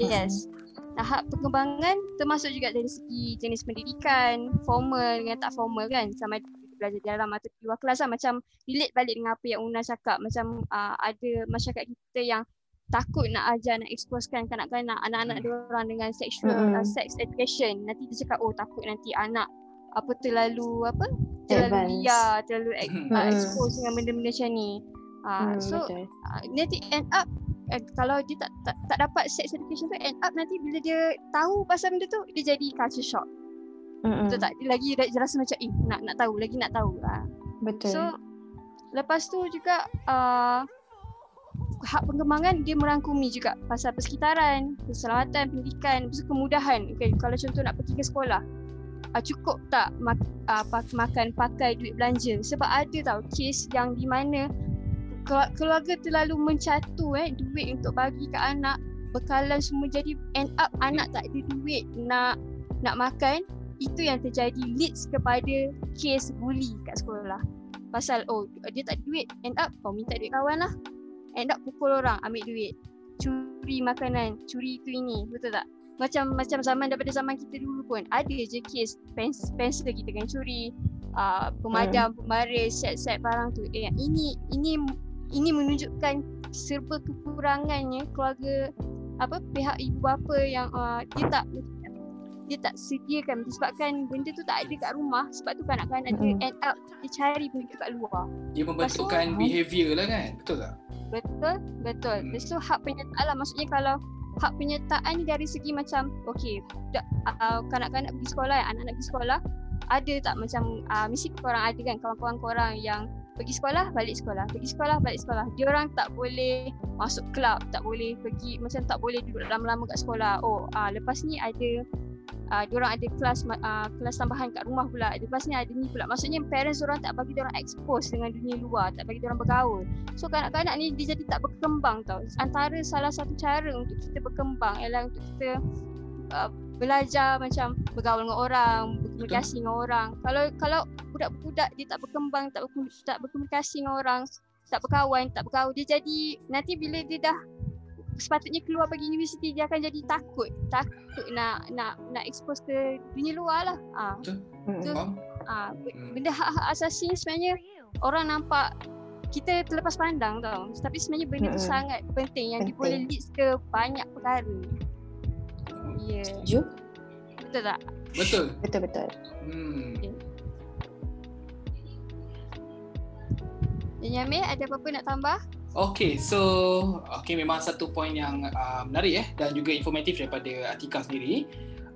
Yes. Nah, hak perkembangan termasuk juga dari segi jenis pendidikan, formal dengan tak formal kan. Sama ada belajar dalam atau di luar kelas lah. Macam relate balik dengan apa yang Una cakap. Macam uh, ada masyarakat kita yang takut nak ajar, nak exposekan kanak-kanak, anak-anak dia orang dengan sexual, Mm-mm. uh, sex education. Nanti dia cakap, oh takut nanti anak apa terlalu apa terlalu Advance. liar, terlalu uh, expose dengan benda-benda macam ni. Uh, Hmm, so betul. uh, nanti end up uh, kalau dia tak, tak tak dapat sex education tu end up nanti bila dia tahu pasal benda tu dia jadi culture shock. Mm-mm. Betul tak? Dia lagi dia, rasa macam eh nak nak tahu lagi nak tahu. Uh. Betul. So lepas tu juga uh, hak pengembangan dia merangkumi juga pasal persekitaran, keselamatan, pendidikan, kemudahan. Okay, kalau contoh nak pergi ke sekolah, uh, cukup tak mak, uh, makan pakai duit belanja sebab ada tau kes yang di mana keluarga terlalu mencatu eh duit untuk bagi ke anak. Bekalan semua jadi end up anak tak ada duit nak nak makan. Itu yang terjadi. Leads kepada kes bully kat sekolah. Pasal oh dia tak ada duit end up kau minta duit kawan lah. End up pukul orang ambil duit. Curi makanan curi itu ini. Betul tak? Macam macam zaman daripada zaman kita dulu pun ada je kes pens pensel kita kena curi. Uh, pemadam pembaris set-set barang tu. Eh ini ini ini menunjukkan serba kekurangannya keluarga apa pihak ibu bapa yang uh, dia tak dia tak sediakan disebabkan benda tu tak ada kat rumah sebab tu kanak-kanak dia Mm-mm. end up dia cari benda kat luar Dia membentukkan Lepas tu- behaviour lah kan? Betul tak? Betul, betul. Hmm. Lepas tu hak penyertaan lah. Maksudnya kalau hak penyertaan ni dari segi macam okay, budak, uh, kanak-kanak pergi sekolah, anak-anak pergi sekolah, ada tak macam uh, mesti korang ada kan kawan-kawan korang yang pergi sekolah balik sekolah. Pergi sekolah balik sekolah. Dia orang tak boleh masuk kelab tak boleh pergi macam tak boleh duduk lama-lama kat sekolah. Oh uh, lepas ni ada uh, orang ada kelas uh, kelas tambahan kat rumah pula. Lepas ni ada ni pula. Maksudnya parents orang tak bagi orang expose dengan dunia luar tak bagi orang bergaul. So kanak-kanak ni dia jadi tak berkembang tau. Antara salah satu cara untuk kita berkembang ialah untuk kita uh, belajar macam bergaul dengan orang, berkomunikasi dengan orang. Kalau kalau budak-budak dia tak berkembang, tak tak berkomunikasi dengan orang, tak berkawan, tak bergaul, dia jadi nanti bila dia dah sepatutnya keluar pergi universiti dia akan jadi takut. Takut nak nak nak expose ke dunia luar lah. Ah betul. so, ah benda hak-hak asasi sebenarnya orang nampak kita terlepas pandang tau. Tapi sebenarnya benda tu sangat penting yang dia boleh lead ke banyak perkara ya yeah. betul tak betul betul betul hmm okay. Yami ada apa-apa nak tambah? Okay, so okay memang satu poin yang uh, menarik eh dan juga informatif daripada Atika sendiri.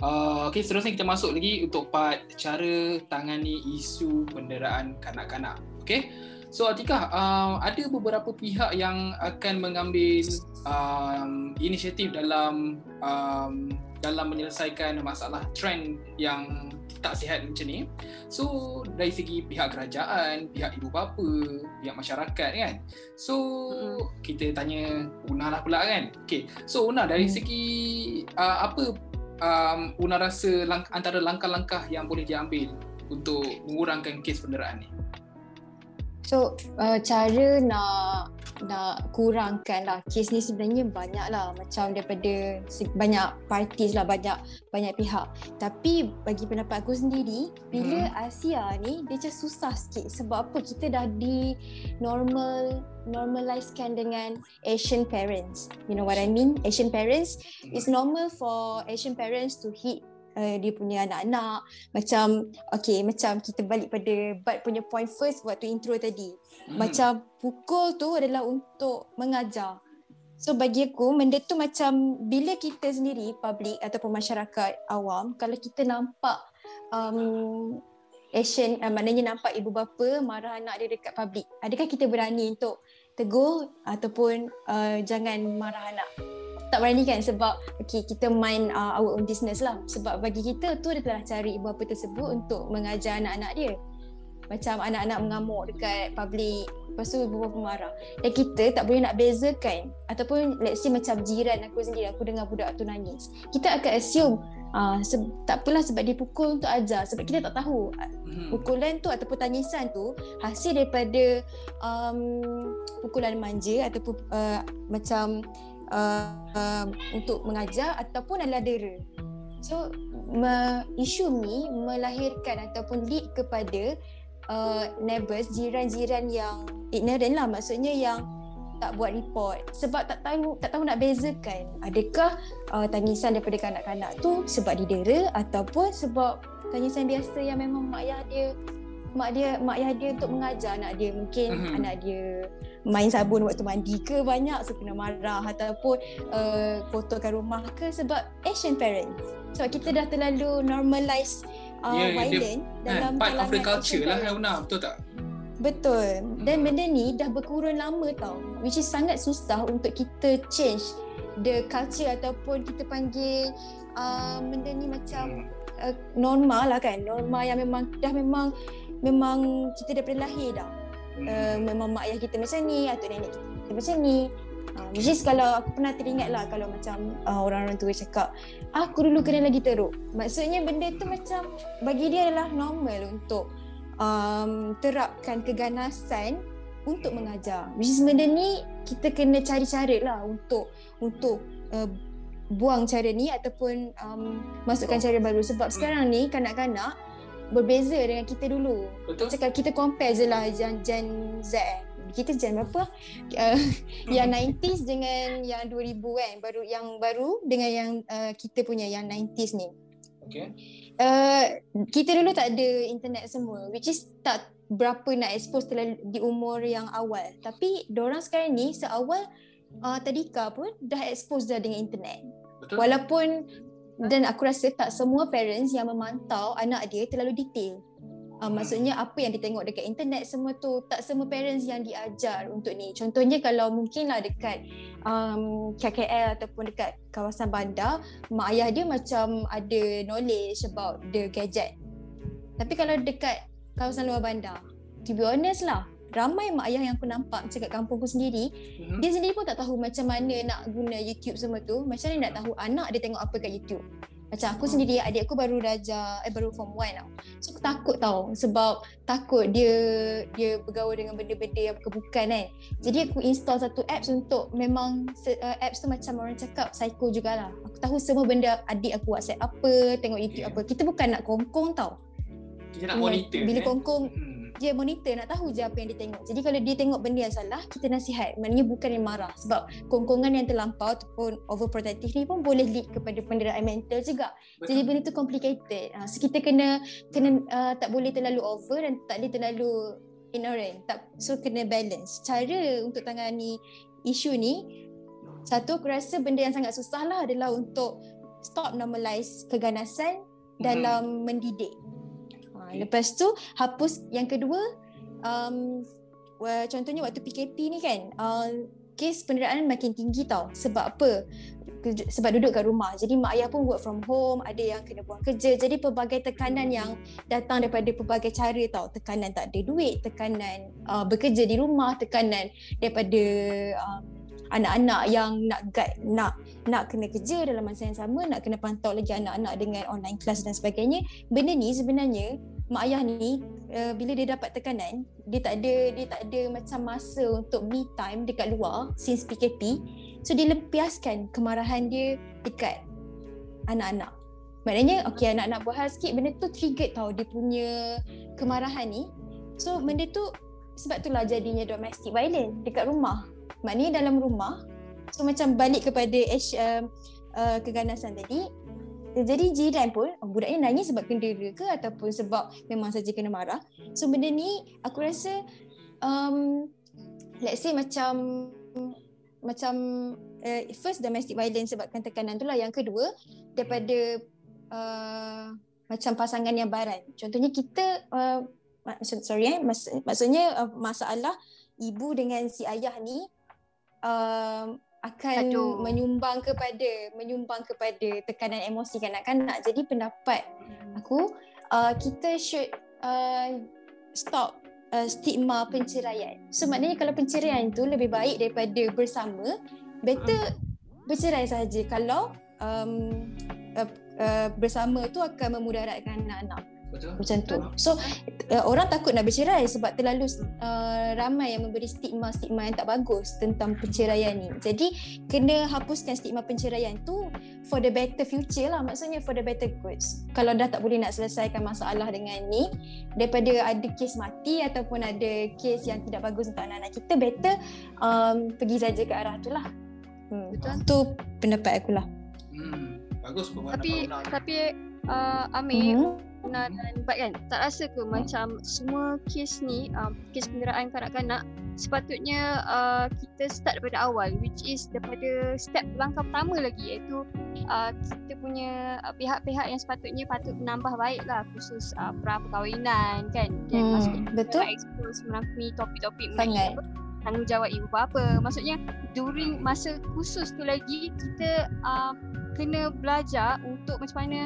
Uh, okay, seterusnya kita masuk lagi untuk part cara tangani isu penderaan kanak-kanak. Okay, so Atika, uh, ada beberapa pihak yang akan mengambil um, inisiatif dalam um, dalam menyelesaikan masalah trend yang tak sihat macam ni. So dari segi pihak kerajaan, pihak ibu bapa, pihak masyarakat kan. So hmm. kita tanya Una lah pula kan. Okay. So Una dari hmm. segi uh, apa um, Una rasa lang- antara langkah-langkah yang boleh diambil untuk mengurangkan kes penderaan ni? So uh, cara nak nak kurangkan lah. Kes ni sebenarnya banyak lah. Macam daripada banyak parties lah banyak banyak pihak. Tapi bagi pendapat aku sendiri bila hmm. Asia ni dia macam susah sikit. Sebab apa? Kita dah di normal normalizekan dengan Asian parents. You know what I mean? Asian parents it's normal for Asian parents to hit uh, dia punya anak-anak. Macam okay macam kita balik pada Bud punya point first waktu intro tadi. Hmm. macam pukul tu adalah untuk mengajar. So bagi aku benda tu macam bila kita sendiri public ataupun masyarakat awam kalau kita nampak um, Asian uh, maknanya nampak ibu bapa marah anak dia dekat public adakah kita berani untuk tegur ataupun uh, jangan marah anak tak berani kan sebab okay, kita mind uh, our own business lah. Sebab bagi kita tu dia telah cari ibu bapa tersebut untuk mengajar anak-anak dia. Macam anak-anak mengamuk dekat public lepas tu ibu bapa marah. Dan kita tak boleh nak bezakan. Ataupun let's say macam jiran aku sendiri aku dengar budak tu nangis. Kita akan assume uh, se- tak apalah sebab dia pukul untuk ajar. Sebab kita tak tahu hmm. pukulan tu ataupun tangisan tu hasil daripada um, pukulan manja ataupun uh, macam uh, uh, untuk mengajar ataupun adalah dera. So me, isu ni melahirkan ataupun lead kepada uh, neighbors jiran-jiran yang ignorant lah maksudnya yang tak buat report sebab tak tahu tak tahu nak bezakan adakah uh, tangisan daripada kanak-kanak tu sebab didera ataupun sebab tangisan biasa yang memang mak ayah dia mak dia mak ayah dia untuk mengajar anak dia. Mungkin uh-huh. anak dia main sabun waktu mandi ke banyak so kena marah. Ataupun uh, kotorkan rumah ke sebab Asian parents. Sebab kita dah terlalu normalize uh, yeah, violent dia, dalam part of the culture lah Una betul tak? Betul. Dan hmm. benda ni dah berkurun lama tau which is sangat susah untuk kita change the culture ataupun kita panggil uh, benda ni macam hmm. uh, normal lah kan. Norma yang memang dah memang memang kita daripada lahir dah. Uh, memang mak ayah kita macam ni, atau nenek kita macam ni. Uh, which is kalau aku pernah teringat lah kalau macam uh, orang-orang tua cakap aku dulu kena lagi teruk. Maksudnya benda tu macam bagi dia adalah normal untuk um, terapkan keganasan untuk mengajar. Which is benda ni kita kena cari cara lah untuk untuk uh, buang cara ni ataupun um, masukkan cara baru. Sebab sekarang ni kanak-kanak berbeza dengan kita dulu. Betul. Macam kita compare je lah Gen, Gen Z eh. Kita Gen berapa? Uh, yang 90s dengan yang 2000 kan. Baru yang baru dengan yang uh, kita punya yang 90s ni. Okay. Uh, kita dulu tak ada internet semua. Which is tak berapa nak expose terlalu di umur yang awal. Tapi orang sekarang ni seawal uh, tadika pun dah expose dah dengan internet. Betul. Walaupun dan aku rasa tak semua parents yang memantau anak dia terlalu detail. Uh, maksudnya apa yang ditengok dekat internet semua tu tak semua parents yang diajar untuk ni. Contohnya kalau mungkinlah dekat um, KKL ataupun dekat kawasan bandar, mak ayah dia macam ada knowledge about the gadget. Tapi kalau dekat kawasan luar bandar, to be honest lah, ramai mak ayah yang aku nampak macam kat kampung aku sendiri, Mhm. dia sendiri pun tak tahu macam mana nak guna YouTube semua tu. Macam mana nak tahu anak dia tengok apa kat YouTube. Macam aku sendiri, adik aku baru darjah, eh baru form 1 tau. So aku takut tau sebab takut dia dia bergaul dengan benda-benda yang bukan-bukan kan. Jadi aku install satu apps untuk memang uh, apps tu macam orang cakap psycho jugalah. Aku tahu semua benda adik aku WhatsApp apa, tengok YouTube Yeah. apa. Kita bukan nak kongkong tau. Kita nak monitor. Bila eh. kongkong Hmm. Dia monitor nak tahu je apa yang dia tengok. Jadi kalau dia tengok benda yang salah, kita nasihat. Maknanya bukan yang marah. Sebab kongkongan yang terlampau ataupun overprotective ni pun boleh lead kepada penderaan mental juga. Jadi benda tu complicated. Ha, so kita kena kena uh, tak boleh terlalu over dan tak boleh terlalu ignorant. Tak, so kena balance. Cara untuk tangani isu ni, satu aku rasa benda yang sangat susah lah adalah untuk stop normalize keganasan dalam mendidik. Okay. lepas tu hapus. Yang kedua um, contohnya waktu PKP ni kan uh, kes penderaan makin tinggi tau. Sebab apa? Sebab duduk kat rumah. Jadi mak ayah pun work from home ada yang kena buang kerja. Jadi pelbagai tekanan yang datang daripada pelbagai cara tau. Tekanan tak ada duit tekanan uh, bekerja di rumah tekanan daripada uh, anak-anak yang nak guide nak nak kena kerja dalam masa yang sama nak kena pantau lagi anak-anak dengan online class dan sebagainya. Benda ni sebenarnya mak ayah ni uh, bila dia dapat tekanan dia tak ada dia tak ada macam masa untuk me time dekat luar since PKP so dia lempiaskan kemarahan dia dekat anak-anak. Maknanya okey anak-anak buat hal sikit benda tu trigger tau dia punya kemarahan ni. So benda tu sebab itulah jadinya domestic violence dekat rumah. Maknanya dalam rumah so macam balik kepada H, uh, uh, keganasan tadi jadi jiran pun oh, budak ni nangis sebab kendera ke ataupun sebab memang saja kena marah. So benda ni aku rasa um, let's say macam macam uh, first domestic violence sebabkan tekanan tu lah. Yang kedua daripada uh, macam pasangan yang baran. Contohnya kita uh, sorry eh mas, maksudnya uh, masalah ibu dengan si ayah ni um, akan Aduh. menyumbang kepada menyumbang kepada tekanan emosi kanak-kanak. Jadi pendapat aku uh, kita should uh, stop uh, stigma penceraian. So maknanya kalau penceraian tu lebih baik daripada bersama, better bercerai saja kalau um, uh, uh, bersama tu akan memudaratkan anak-anak Betul. macam tu. So uh, orang takut nak bercerai sebab terlalu uh, ramai yang memberi stigma-stigma yang tak bagus tentang perceraian ni. Jadi kena hapuskan stigma penceraian tu for the better future lah. Maksudnya for the better goods. Kalau dah tak boleh nak selesaikan masalah dengan ni daripada ada kes mati ataupun ada kes yang tidak bagus untuk anak-anak kita better um, pergi saja ke arah tu lah. Hmm. Betul. Tu pendapat aku lah. Hmm. Bagus pun Tapi tapi uh, Amir Mhm. Guna dan Bat kan tak rasa ke macam semua kes ni um, kes penderaan kanak-kanak sepatutnya uh, kita start daripada awal which is daripada step langkah pertama lagi iaitu uh, kita punya uh, pihak-pihak yang sepatutnya patut menambah baik lah khusus uh, pra perkahwinan kan? Dan Hmm, maksudnya betul. expose merangkumi topik-topik mengenai tanggungjawab ibu bapa. Maksudnya during masa khusus tu lagi kita uh, kena belajar untuk macam mana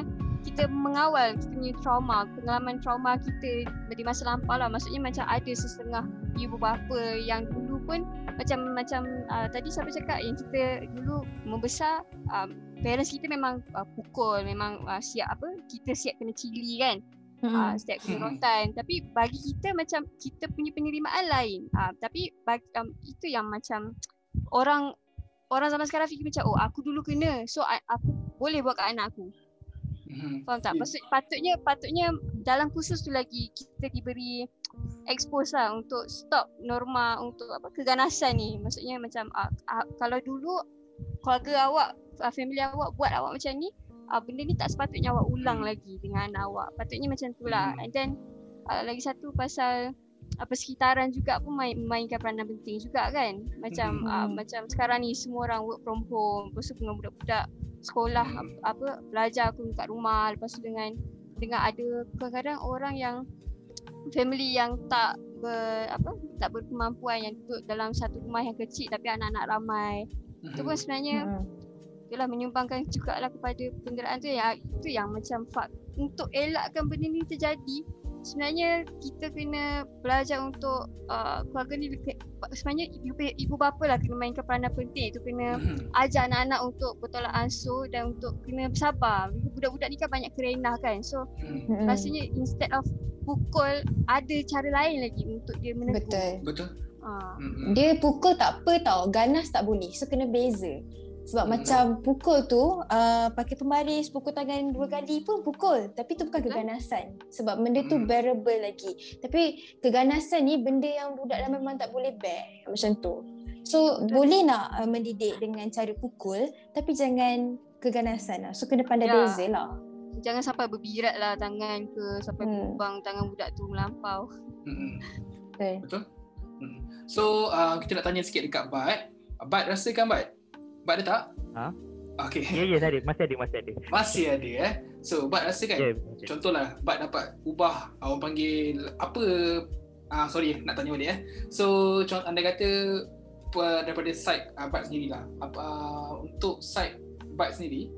kita mengawal kita punya trauma, pengalaman trauma kita di masa lampau lah. Maksudnya macam ada sesetengah ibu bapa yang dulu pun macam macam uh, tadi siapa cakap yang kita dulu membesar um, parents kita memang uh, pukul, memang uh, siap apa? Kita siap kena cili kan. Hmm. uh, setiap kena rotan tapi bagi kita macam kita punya penerimaan lain uh, tapi bagi, um, itu yang macam orang orang zaman sekarang fikir macam oh aku dulu kena so aku boleh buat kat anak aku Hmm. faham tak? Maksud patutnya patutnya dalam khusus tu lagi kita diberi expose lah untuk stop norma untuk apa keganasan ni. Maksudnya macam uh, uh, kalau dulu keluarga awak uh, family awak buat awak macam ni uh, benda ni tak sepatutnya awak ulang lagi dengan anak awak. Patutnya macam tu lah. Hmm. and then uh, lagi satu pasal apa sekitaran juga pun main, memainkan peranan penting juga kan. Macam Hmm. uh, macam sekarang ni semua orang work from home lepas tu dengan budak-budak sekolah apa belajar pun kat rumah lepas tu dengan dengan ada kadang-kadang orang yang family yang tak ber, apa tak berkemampuan yang duduk dalam satu rumah yang kecil tapi anak-anak ramai. Itu pun sebenarnya Hmm. itulah menyumbangkan juga lah kepada penderaan tu yang itu yang macam fak untuk elakkan benda ni terjadi sebenarnya kita kena belajar untuk uh, keluarga ni sebenarnya ibu, ibu bapa lah kena mainkan peranan penting itu kena Mhm. ajar anak-anak untuk bertolak ansur dan untuk kena bersabar budak-budak ni kan banyak kerenah kan so Mhm. Mm-mm. rasanya instead of pukul ada cara lain lagi untuk dia menegur Betul. Betul. ha. Mhm. Dia pukul tak apa tau, ganas tak boleh. So kena beza. Sebab Hmm. macam pukul tu uh, pakai pembaris, pukul tangan dua kali pun pukul. Tapi tu bukan keganasan. Sebab benda tu Hmm. bearable lagi. Tapi keganasan ni benda yang budak dah memang tak boleh bear. Macam tu. So Betul. boleh nak uh, mendidik dengan cara pukul tapi jangan keganasan lah. So kena pandai Ya. beza lah. jangan sampai berbirat lah tangan ke sampai Hmm. lubang tangan budak tu melampau Mhm. Betul. Betul? Mhm. So uh, kita nak tanya sikit dekat Bat. Bat rasakan Bat? Bat ada tak? Ha? Okay. Ya ya tadi masih ada masih ada. Masih ada eh. So Bat rasakan? Ya. masih ada. Contohlah Bat dapat ubah orang panggil apa ah sorry nak tanya balik eh. So contoh anda kata daripada side uh, Bat sendirilah. Apa uh, untuk side Bat sendiri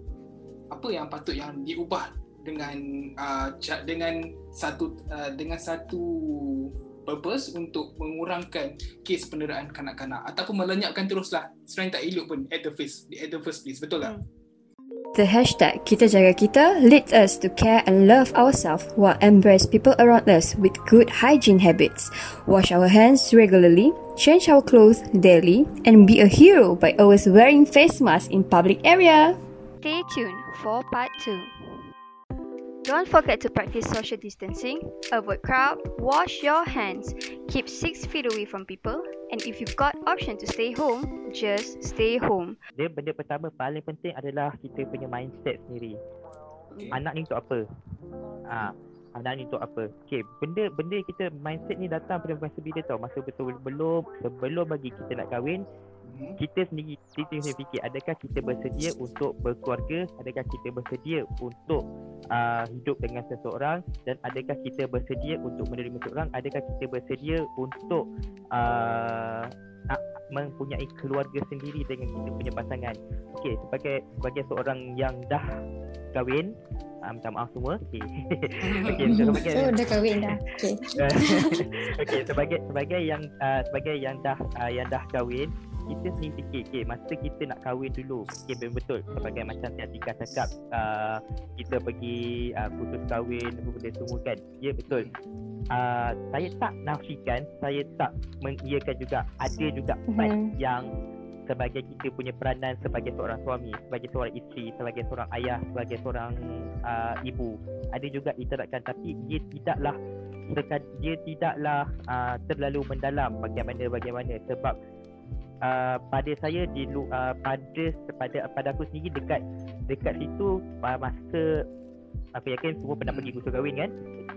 apa yang patut yang diubah dengan uh, dengan satu uh, dengan satu purpose untuk mengurangkan kes penderaan kanak-kanak ataupun melenyapkan teruslah sebenarnya tak elok pun at the first at the first place betul tak? Hmm. The hashtag Kita Jaga Kita leads us to care and love ourselves while embrace people around us with good hygiene habits. Wash our hands regularly, change our clothes daily, and be a hero by always wearing face masks in public area. Stay tuned for part 2. Don't forget to practice social distancing, avoid crowd, wash your hands, keep 6 feet away from people, and if you've got option to stay home, just stay home. Dia benda pertama paling penting adalah kita punya mindset sendiri. Okay. Anak ni untuk apa? Ah, anak ni untuk apa? Okey, benda benda kita mindset ni datang pada masa bila tau. Masa betul belum sebelum bagi kita nak kahwin, Hmm. kita sendiri kita sendiri fikir adakah kita bersedia untuk berkeluarga adakah kita bersedia untuk uh, hidup dengan seseorang dan adakah kita bersedia untuk menerima seseorang adakah kita bersedia untuk uh, nak mempunyai keluarga sendiri dengan kita punya pasangan okey sebagai sebagai seorang yang dah kahwin uh, minta maaf semua. Okey. Okey so, sebagai So dah kahwin dah. Okay. Okey sebagai sebagai yang uh, sebagai yang dah uh, yang dah kahwin kita sendiri fikir okay, masa kita nak kahwin dulu. Okay, memang betul. Sebagai macam yang Tika cakap uh, kita pergi uh, kursus kahwin apa benda semua kan. Ya betul. Uh, saya tak nafikan saya tak mengiyakan juga ada juga part Mhm. yang sebagai kita punya peranan sebagai seorang suami, sebagai seorang isteri, sebagai seorang ayah, sebagai seorang uh, ibu. Ada juga diterapkan tapi dia tidaklah dia tidaklah uh, terlalu mendalam bagaimana bagaimana. Sebab uh, pada saya di uh, pada pada pada aku sendiri dekat dekat situ uh, masa aku yakin semua pernah pergi kursus kahwin kan?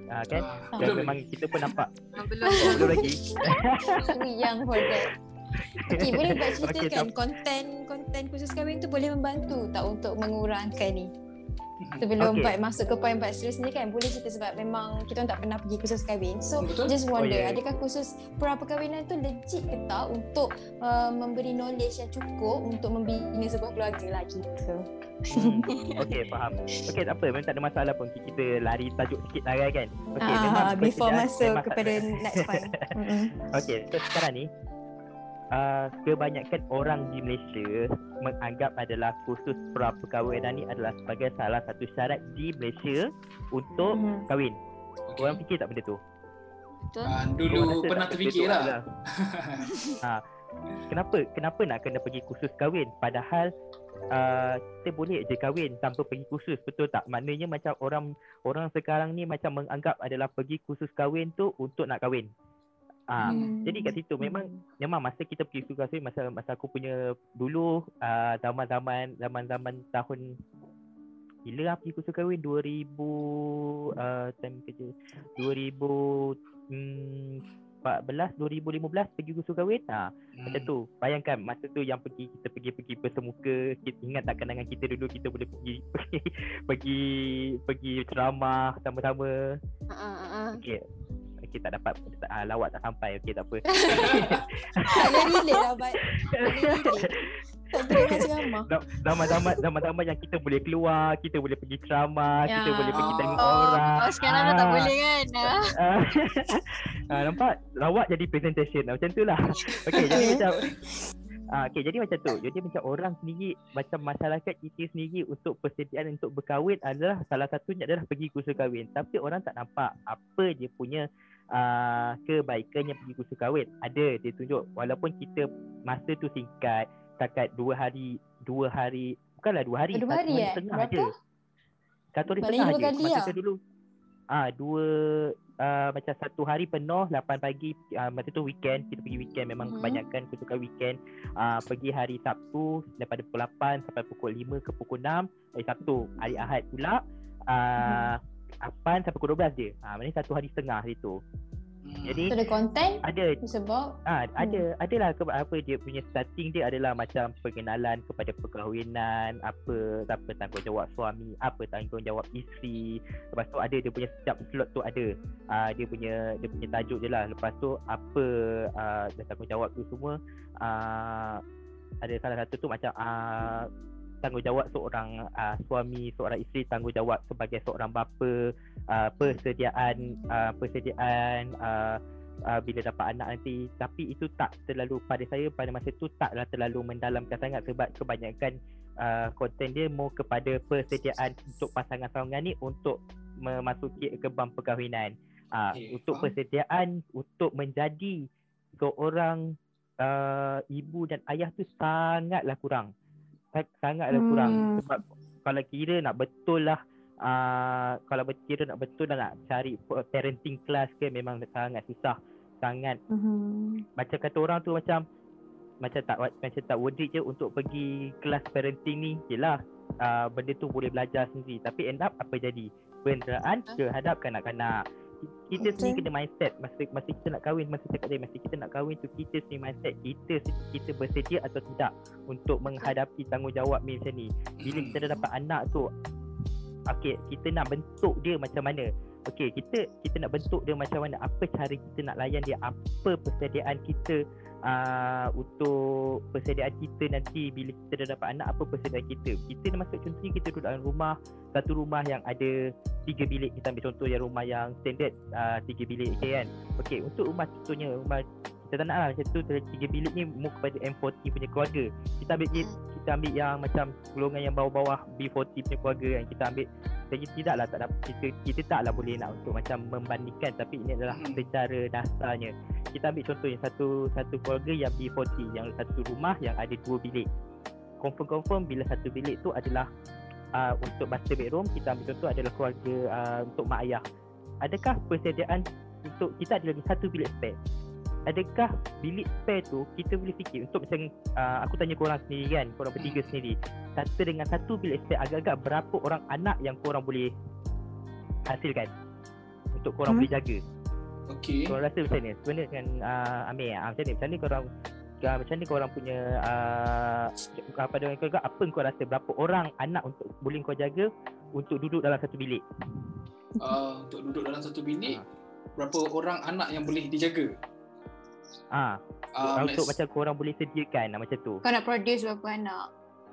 Uh, kan? Ah, dan belum memang kita pun nampak. Belum. oh, belum lagi. Yang for that. Okay, boleh buat Okey, ceritakan konten konten khusus kahwin tu boleh membantu tak untuk mengurangkan ni? Sebelum Okey. okay. masuk ke poin part seterusnya kan boleh cerita sebab memang kita tak pernah pergi kursus kahwin. So Betul. just wonder Oh, ya. adakah kursus pra perkahwinan tu legit ke tak untuk uh, memberi knowledge yang cukup untuk membina sebuah keluarga lah gitu. Hmm, okay faham Okay tak apa memang tak ada masalah pun Kita lari tajuk sikit lah kan Okay Ah, before masuk kepada next point. Mm-mm. Okay so sekarang ni uh, Kebanyakan orang di Malaysia Menganggap adalah kursus pra perkahwinan ni adalah sebagai salah satu syarat di Malaysia Untuk Mhm. kahwin Okay. Orang fikir tak benda tu? Betul. Ah, Orang dulu rasa pernah tak terfikir benda tu lah. adalah- ha, Kenapa kenapa nak kena pergi kursus kahwin Padahal uh, kita boleh je kahwin tanpa pergi kursus betul tak maknanya macam orang orang sekarang ni macam menganggap adalah pergi kursus kahwin tu untuk nak kahwin Ah, Hmm. jadi kat situ memang memang masa kita pergi kursus kahwin masa masa aku punya dulu uh, zaman-zaman zaman-zaman tahun bila lah pergi kursus kahwin 2000 uh, time kerja 2000 hmm, 14 2015 pergi kursus kahwin ha Hmm. macam tu bayangkan masa tu yang pergi kita pergi pergi bersemuka kita ingat tak kenangan kita dulu kita boleh pergi pergi pergi pergi ceramah sama-sama Ah, ah, ah. okey okey tak dapat uh, lawak tak sampai okey tak apa Tak boleh relate lah Bat Tak boleh relate Tak kira macam ramah Zam- zaman-zaman zaman-zaman yang kita boleh keluar kita boleh pergi ceramah kita Ya. boleh pergi tengok Oh, orang oh sekarang dah tak Ah. boleh kan? Ah. Ah, ah, nampak lawak jadi presentation ah, macam tu lah okey jadi macam Ah, okay, jadi macam tu. Jadi macam orang sendiri, macam masyarakat kita sendiri untuk persediaan untuk berkahwin adalah salah satunya adalah pergi kursus kahwin. Tapi orang tak nampak apa dia punya uh, kebaikan yang pergi kursus kahwin. Ada dia tunjuk walaupun kita masa tu singkat, setakat dua hari, dua hari, bukanlah dua hari, Dua satu hari, eh? Berapa? je. Satu hari Maknanya setengah je. Masa lah. tu dulu. Ah, dua uh, macam satu hari penuh 8 pagi uh, masa tu weekend kita pergi weekend memang Mhm. kebanyakan kutukan weekend uh, pergi hari Sabtu daripada pukul 8 sampai pukul 5 ke pukul 6 hari Sabtu hari Ahad pula uh, 8 sampai pukul 12 je ah uh, maknanya satu hari setengah situ Hmm. jadi So the content ada is about Ah, ada adalah ke, apa dia punya starting dia adalah macam pengenalan kepada perkahwinan, apa apa tanggungjawab suami, apa tanggungjawab isteri. Lepas tu ada dia punya setiap slot tu ada. Ah, dia punya dia punya tajuk je lah. Lepas tu apa ah, dia tanggungjawab tu semua ah, ada salah satu tu macam ah, tanggungjawab seorang uh, suami, seorang isteri, tanggungjawab sebagai seorang bapa, uh, persediaan uh, persediaan uh, uh, bila dapat anak nanti. Tapi itu tak terlalu pada saya pada masa tu taklah terlalu mendalamkan sangat sebab kebanyakan uh, konten dia more kepada persediaan untuk pasangan-pasangan ni untuk memasuki gerbang perkahwinan. Uh, Okay, untuk persediaan untuk menjadi seorang uh, ibu dan ayah tu sangatlah kurang sangatlah Hmm. kurang. Sebab kalau kira nak betul lah uh, kalau kira nak betul lah nak cari parenting class ke memang sangat susah. Sangat. Mm-hmm. macam kata orang tu macam macam tak macam tak worth it je untuk pergi kelas parenting ni. Yelah uh, benda tu boleh belajar sendiri. Tapi end up apa jadi? Penderaan terhadap kanak-kanak kita Betul. sendiri kena mindset. Masa masa kita nak kahwin masa cakap tadi masa kita nak kahwin tu kita sendiri mindset kita kita bersedia atau tidak untuk menghadapi tanggungjawab ni macam ni. Bila kita dah dapat anak tu okey kita nak bentuk dia macam mana? Okey kita kita nak bentuk dia macam mana? Apa cara kita nak layan dia? Apa persediaan kita uh, untuk persediaan kita nanti bila kita dah dapat anak apa persediaan kita? Kita dah masuk contohnya kita duduk dalam rumah satu rumah yang ada tiga bilik. Kita ambil contoh yang rumah yang standard uh, tiga bilik okay kan? Okey untuk rumah contohnya rumah kita tak nak lah macam tu tiga bilik ni more kepada M40 punya keluarga. Kita ambil kita ambil yang macam golongan yang bawah-bawah B40 punya keluarga kan kita ambil. Jadi tidaklah tak dapat kita kita taklah boleh nak untuk macam membandingkan tapi ini adalah Hmm. secara dasarnya. Kita ambil contoh yang satu satu keluarga yang B40 yang satu rumah yang ada dua bilik. Confirm-confirm bila satu bilik tu adalah uh, untuk master bedroom kita ambil contoh adalah keluarga uh, untuk mak ayah. Adakah persediaan untuk kita ada lagi satu bilik spare adakah bilik spare tu kita boleh fikir untuk macam uh, aku tanya korang sendiri kan korang bertiga sendiri kata dengan satu bilik spare agak-agak berapa orang anak yang korang boleh hasilkan untuk korang Hmm. boleh jaga Okey. korang rasa macam ni sebenarnya dengan uh, Amir uh, macam ni macam ni korang uh, macam ni korang punya uh, apa dengan keluarga apa kau rasa berapa orang anak untuk boleh kau jaga untuk duduk dalam satu bilik Uh, untuk duduk dalam satu bilik, Ah. berapa orang anak yang boleh dijaga? Ah Uh, untuk macam korang boleh sediakan uh, macam tu. Kau nak produce berapa anak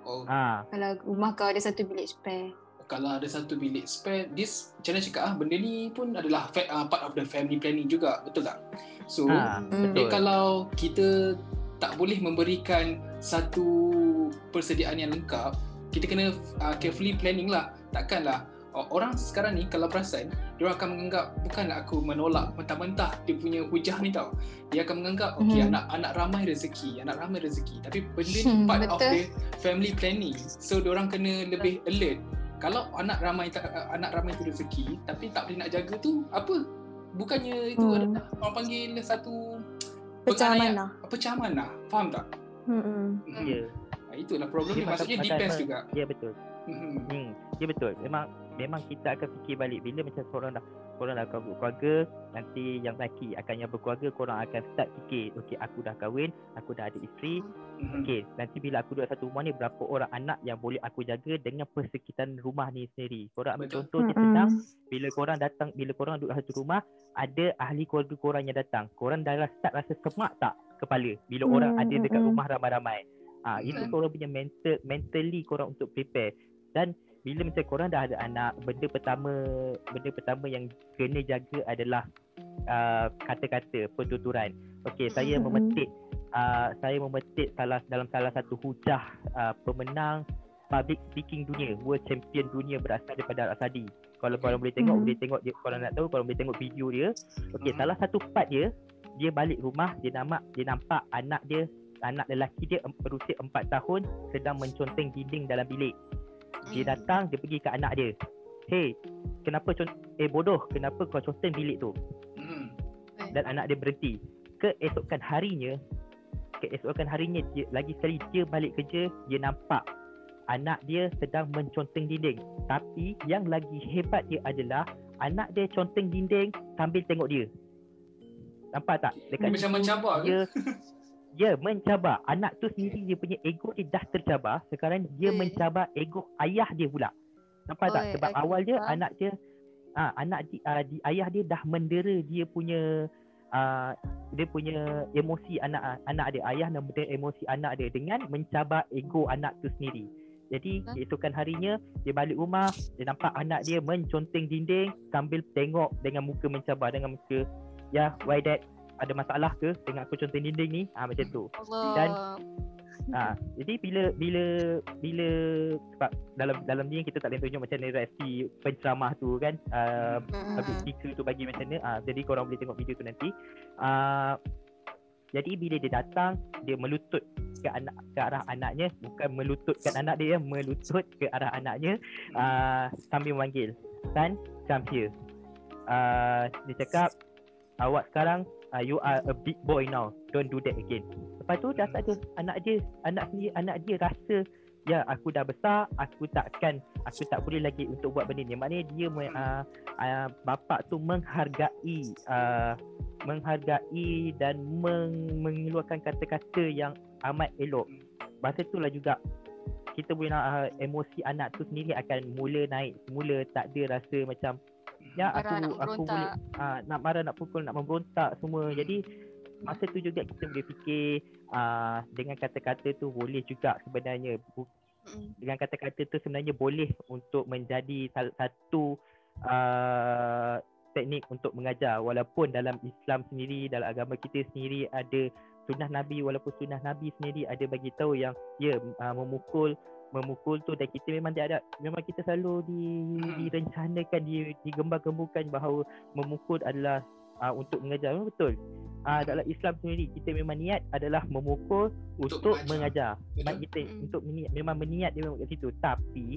oh, ah Kalau rumah kau ada satu bilik spare. Kalau ada satu bilik spare, this macam mana cakap ah, benda ni pun adalah fa- uh, part of the family planning juga, betul tak? So, ah Hmm. Betul. kalau kita tak boleh memberikan satu persediaan yang lengkap, kita kena uh, carefully planning lah. Takkanlah orang sekarang ni kalau perasan, dia orang akan menganggap bukanlah aku menolak mentah-mentah dia punya hujah ni tau. Dia akan menganggap okey Mhm. anak anak ramai rezeki, anak ramai rezeki. Tapi benda ni Hmm, part of betul. the family planning. So dia orang kena lebih alert. Kalau anak ramai tak uh, anak ramai tu rezeki tapi tak boleh nak jaga tu apa? Bukannya itu Hmm. adalah orang panggil satu Pecah mana pecah mana faham tak Hmm. Ya Ah, itulah problem Dia maksudnya depends juga ya betul Mhm. Hmm, ya betul. Memang memang kita akan fikir balik bila macam korang dah korang dah kahwin keluarga nanti yang lelaki akan yang berkeluarga korang akan start fikir okey aku dah kahwin aku dah ada isteri. Mhm. okey nanti bila aku duduk satu rumah ni berapa orang anak yang boleh aku jaga dengan persekitaran rumah ni sendiri? Korang ambil Betul. contoh je senang. Bila korang datang bila korang duduk satu rumah ada ahli keluarga korang yang datang. Korang dah rasa- start rasa semak tak kepala bila Hmm, orang ada dekat rumah ramai-ramai? Ah itu Hmm. korang punya mental mentally korang untuk prepare. Dan bila macam korang dah ada anak benda pertama benda pertama yang kena jaga adalah uh, kata-kata pertuturan okey saya Hmm. memetik uh, saya memetik salah dalam salah satu hujah uh, pemenang public speaking dunia world champion dunia berasal daripada Arab Saudi kalau korang boleh tengok Hmm. boleh tengok dia kalau nak tahu korang boleh tengok video dia okey Hmm. salah satu part dia dia balik rumah dia nampak dia nampak anak dia anak lelaki dia berusia 4 tahun sedang menconteng dinding dalam bilik dia Hmm. datang dia pergi ke anak dia. Hey kenapa con- eh bodoh kenapa kau conteng bilik tu? Mhm. dan anak dia berhenti. Keesokan harinya keesokan harinya dia, lagi sekali dia balik kerja dia nampak anak dia sedang menconteng dinding. Tapi yang lagi hebat dia adalah anak dia conteng dinding sambil tengok dia. Nampak tak? Dia dekat macam mencabar ke? dia dia mencabar. Anak tu sendiri dia punya ego dia dah tercabar. Sekarang dia Oi. mencabar ego ayah dia pula. Nampak tak? Oi, sebab okey, awal dia faham. anak dia ah anak di, ah, di ayah dia dah mendera dia punya ah, dia punya emosi anak ah, anak dia. Ayah dan mendera emosi anak dia dengan mencabar ego anak tu sendiri. Jadi keesokan harinya dia balik rumah dia nampak anak dia menconteng dinding sambil tengok dengan muka mencabar dengan muka ya why dad ada masalah ke dengan aku conteng dinding ni ah macam tu Allah. Dan- Ah, jadi bila bila bila sebab dalam dalam ni kita tak boleh tunjuk macam mana reaksi penceramah tu kan. Uh, public speaker tu bagi macam mana. Ah, jadi korang boleh tengok video tu nanti. Ah, jadi bila dia datang dia melutut ke anak ke arah anaknya bukan melututkan anak dia melutut ke arah anaknya ah, sambil memanggil son come here uh, dia cakap awak sekarang uh, you are a big boy now. Don't do that again. Lepas tu dah tak ada anak dia. Anak sendiri anak dia rasa ya aku dah besar aku takkan aku tak boleh lagi untuk buat benda ni. Maknanya dia uh, uh, bapa tu menghargai uh, menghargai dan meng- mengeluarkan kata-kata yang amat elok. Masa itulah juga kita boleh nak uh, emosi anak tu sendiri akan mula naik mula tak ada rasa macam ya aku nak aku boleh uh, nak marah nak pukul nak memberontak semua. Jadi masa tu juga kita boleh fikir uh, dengan kata-kata tu boleh juga sebenarnya. Dengan kata-kata tu sebenarnya boleh untuk menjadi salah satu uh, teknik untuk mengajar. Walaupun dalam Islam sendiri dalam agama kita sendiri ada sunnah Nabi walaupun sunnah Nabi sendiri ada bagi tahu yang ya uh, memukul memukul tu dan kita memang dia ada memang kita selalu di, direncanakan di, digembar-gemburkan bahawa memukul adalah uh, untuk mengajar memang betul uh, dalam Islam sendiri kita memang niat adalah memukul Untuk untuk, mengajar. mengajar Betul. Kita Mm. untuk meniat, memang berniat dia memang kat situ tapi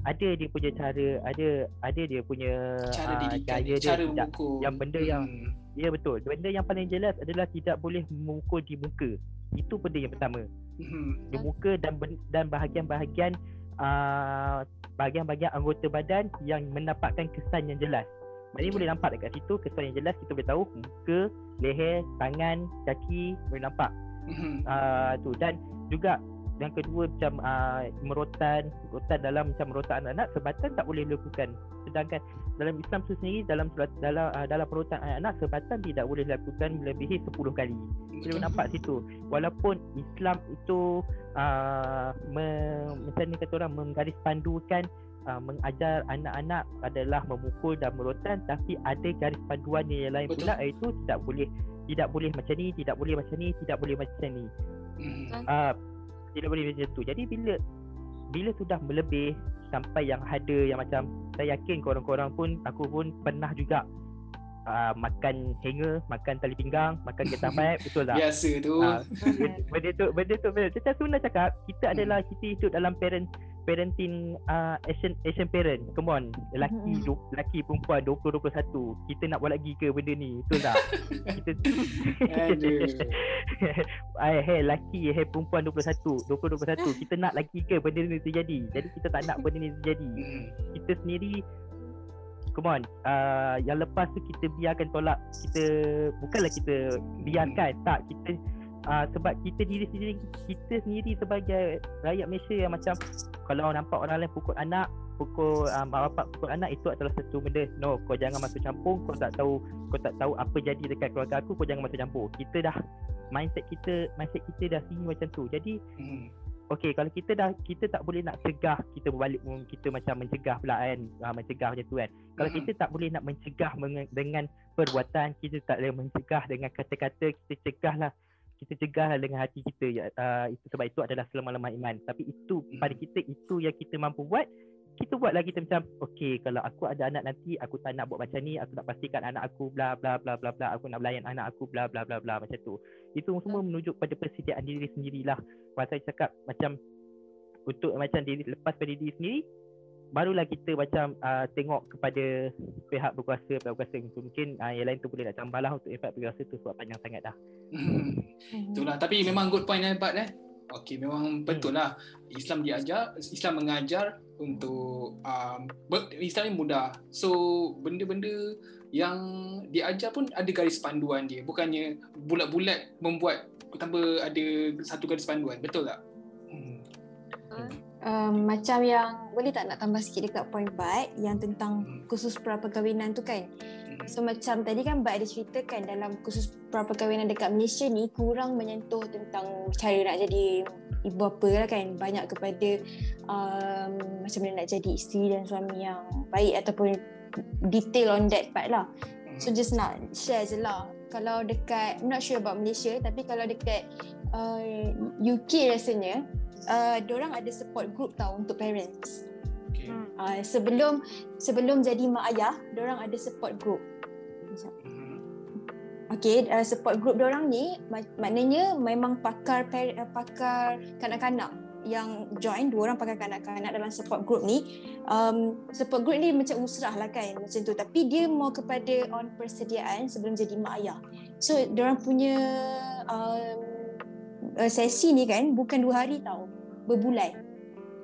ada dia punya cara ada ada dia punya Cara didikan gaya dia, dia cara tidak memukul. yang benda yang- Hmm. ya betul benda yang paling jelas adalah tidak boleh memukul di muka itu benda yang pertama Hmm. di muka dan dan bahagian-bahagian uh, bahagian-bahagian anggota badan yang mendapatkan kesan yang jelas. Maknanya boleh nampak dekat situ kesan yang jelas kita boleh tahu muka, leher, tangan, kaki boleh nampak. Hmm. Uh, tu dan juga yang kedua macam uh, merotan, merotan dalam macam merotan anak-anak sebatan tak boleh dilakukan. Sedangkan dalam Islam tu sendiri dalam dalam uh, dalam merotan anak-anak sebatan tidak boleh dilakukan melebihi 10 kali. Kita boleh nampak situ walaupun Islam itu uh, me, macam ni kata orang menggaris pandukan uh, mengajar anak-anak adalah memukul dan merotan tapi ada garis panduan yang lain Betul. pula iaitu tidak boleh tidak boleh macam ni tidak boleh macam ni tidak boleh macam ni Hmm. uh, tidak boleh macam tu. Jadi bila bila sudah melebih sampai yang ada yang macam saya yakin korang-korang pun aku pun pernah juga uh, makan hanger makan tali pinggang makan getah pipe betul tak? Biasa tu. Ah, benda tu benda tu benda tu macam Suna cakap kita adalah kita hidup dalam parent parenting uh, Asian Asian parent. Come on. Lelaki Mm-mm. du, lelaki perempuan 20 21. Kita nak buat lagi ke benda ni? Betul tak? kita Aduh. Ai hey lelaki hey perempuan 21, 20 21. Kita nak lagi ke benda ni terjadi? Jadi kita tak nak benda ni terjadi. Hmm. Kita sendiri Come on uh, Yang lepas tu kita biarkan tolak Kita Bukanlah kita biarkan Tak kita uh, Sebab kita diri sendiri Kita sendiri sebagai Rakyat Malaysia yang macam Kalau nampak orang lain pukul anak Pukul uh, mak bapak pukul anak Itu adalah satu benda. No kau jangan masuk campur Kau tak tahu Kau tak tahu apa jadi dekat keluarga aku Kau jangan masuk campur. Kita dah Mindset kita Mindset kita dah sini macam tu. Jadi Hmm. Okey kalau kita dah kita tak boleh nak cegah kita berbalik kita macam mencegah pula kan. Uh, mencegah macam tu kan. Kalau Mm-mm. kita tak boleh nak mencegah dengan perbuatan kita tak boleh mencegah dengan kata-kata kita cegahlah kita cegahlah dengan hati kita ya, uh, itu sebab itu adalah selama-lama iman. Tapi itu Mm. pada kita itu yang kita mampu buat kita buatlah kita macam okey kalau aku ada anak nanti aku tak nak buat macam ni aku nak pastikan anak aku bla bla bla bla bla aku nak belayan anak aku bla bla bla bla macam tu. Itu semua menunjuk pada persediaan diri sendirilah. Pasal saya cakap macam untuk macam diri lepas pada diri sendiri barulah kita macam uh, tengok kepada pihak berkuasa pihak berkuasa mungkin uh, yang lain tu boleh nak tambah lah untuk pihak berkuasa tu sebab panjang sangat dah Hmm. Itulah tapi memang good point eh Bat eh. Okey memang betul lah Islam diajar Islam mengajar untuk um, Islam ni mudah. So benda-benda yang diajar pun ada garis panduan dia. Bukannya bulat-bulat membuat tanpa ada satu garis panduan. Betul tak? Hmm. um, macam yang boleh tak nak tambah sikit dekat point Bat yang tentang Hmm. khusus pra-perkahwinan tu kan. Hmm. So macam tadi kan Bat ada ceritakan dalam khusus pra-perkahwinan dekat Malaysia ni kurang menyentuh tentang cara nak jadi ibu bapa lah kan. Banyak kepada um, macam mana nak jadi isteri dan suami yang baik ataupun detail on that part lah. So just nak share je lah. Kalau dekat, I'm not sure about Malaysia tapi kalau dekat uh, UK rasanya uh, orang ada support group tau untuk parents. Okay. Hmm. Uh, sebelum sebelum jadi mak ayah, orang ada support group. Hmm. Okay, uh, support group orang ni mak- maknanya memang pakar par- uh, pakar kanak-kanak yang join dua orang pakar kanak-kanak dalam support group ni um, support group ni macam usrah lah kan macam tu tapi dia mau kepada on persediaan sebelum jadi mak ayah so orang punya um, uh, sesi ni kan bukan dua hari tau berbulan.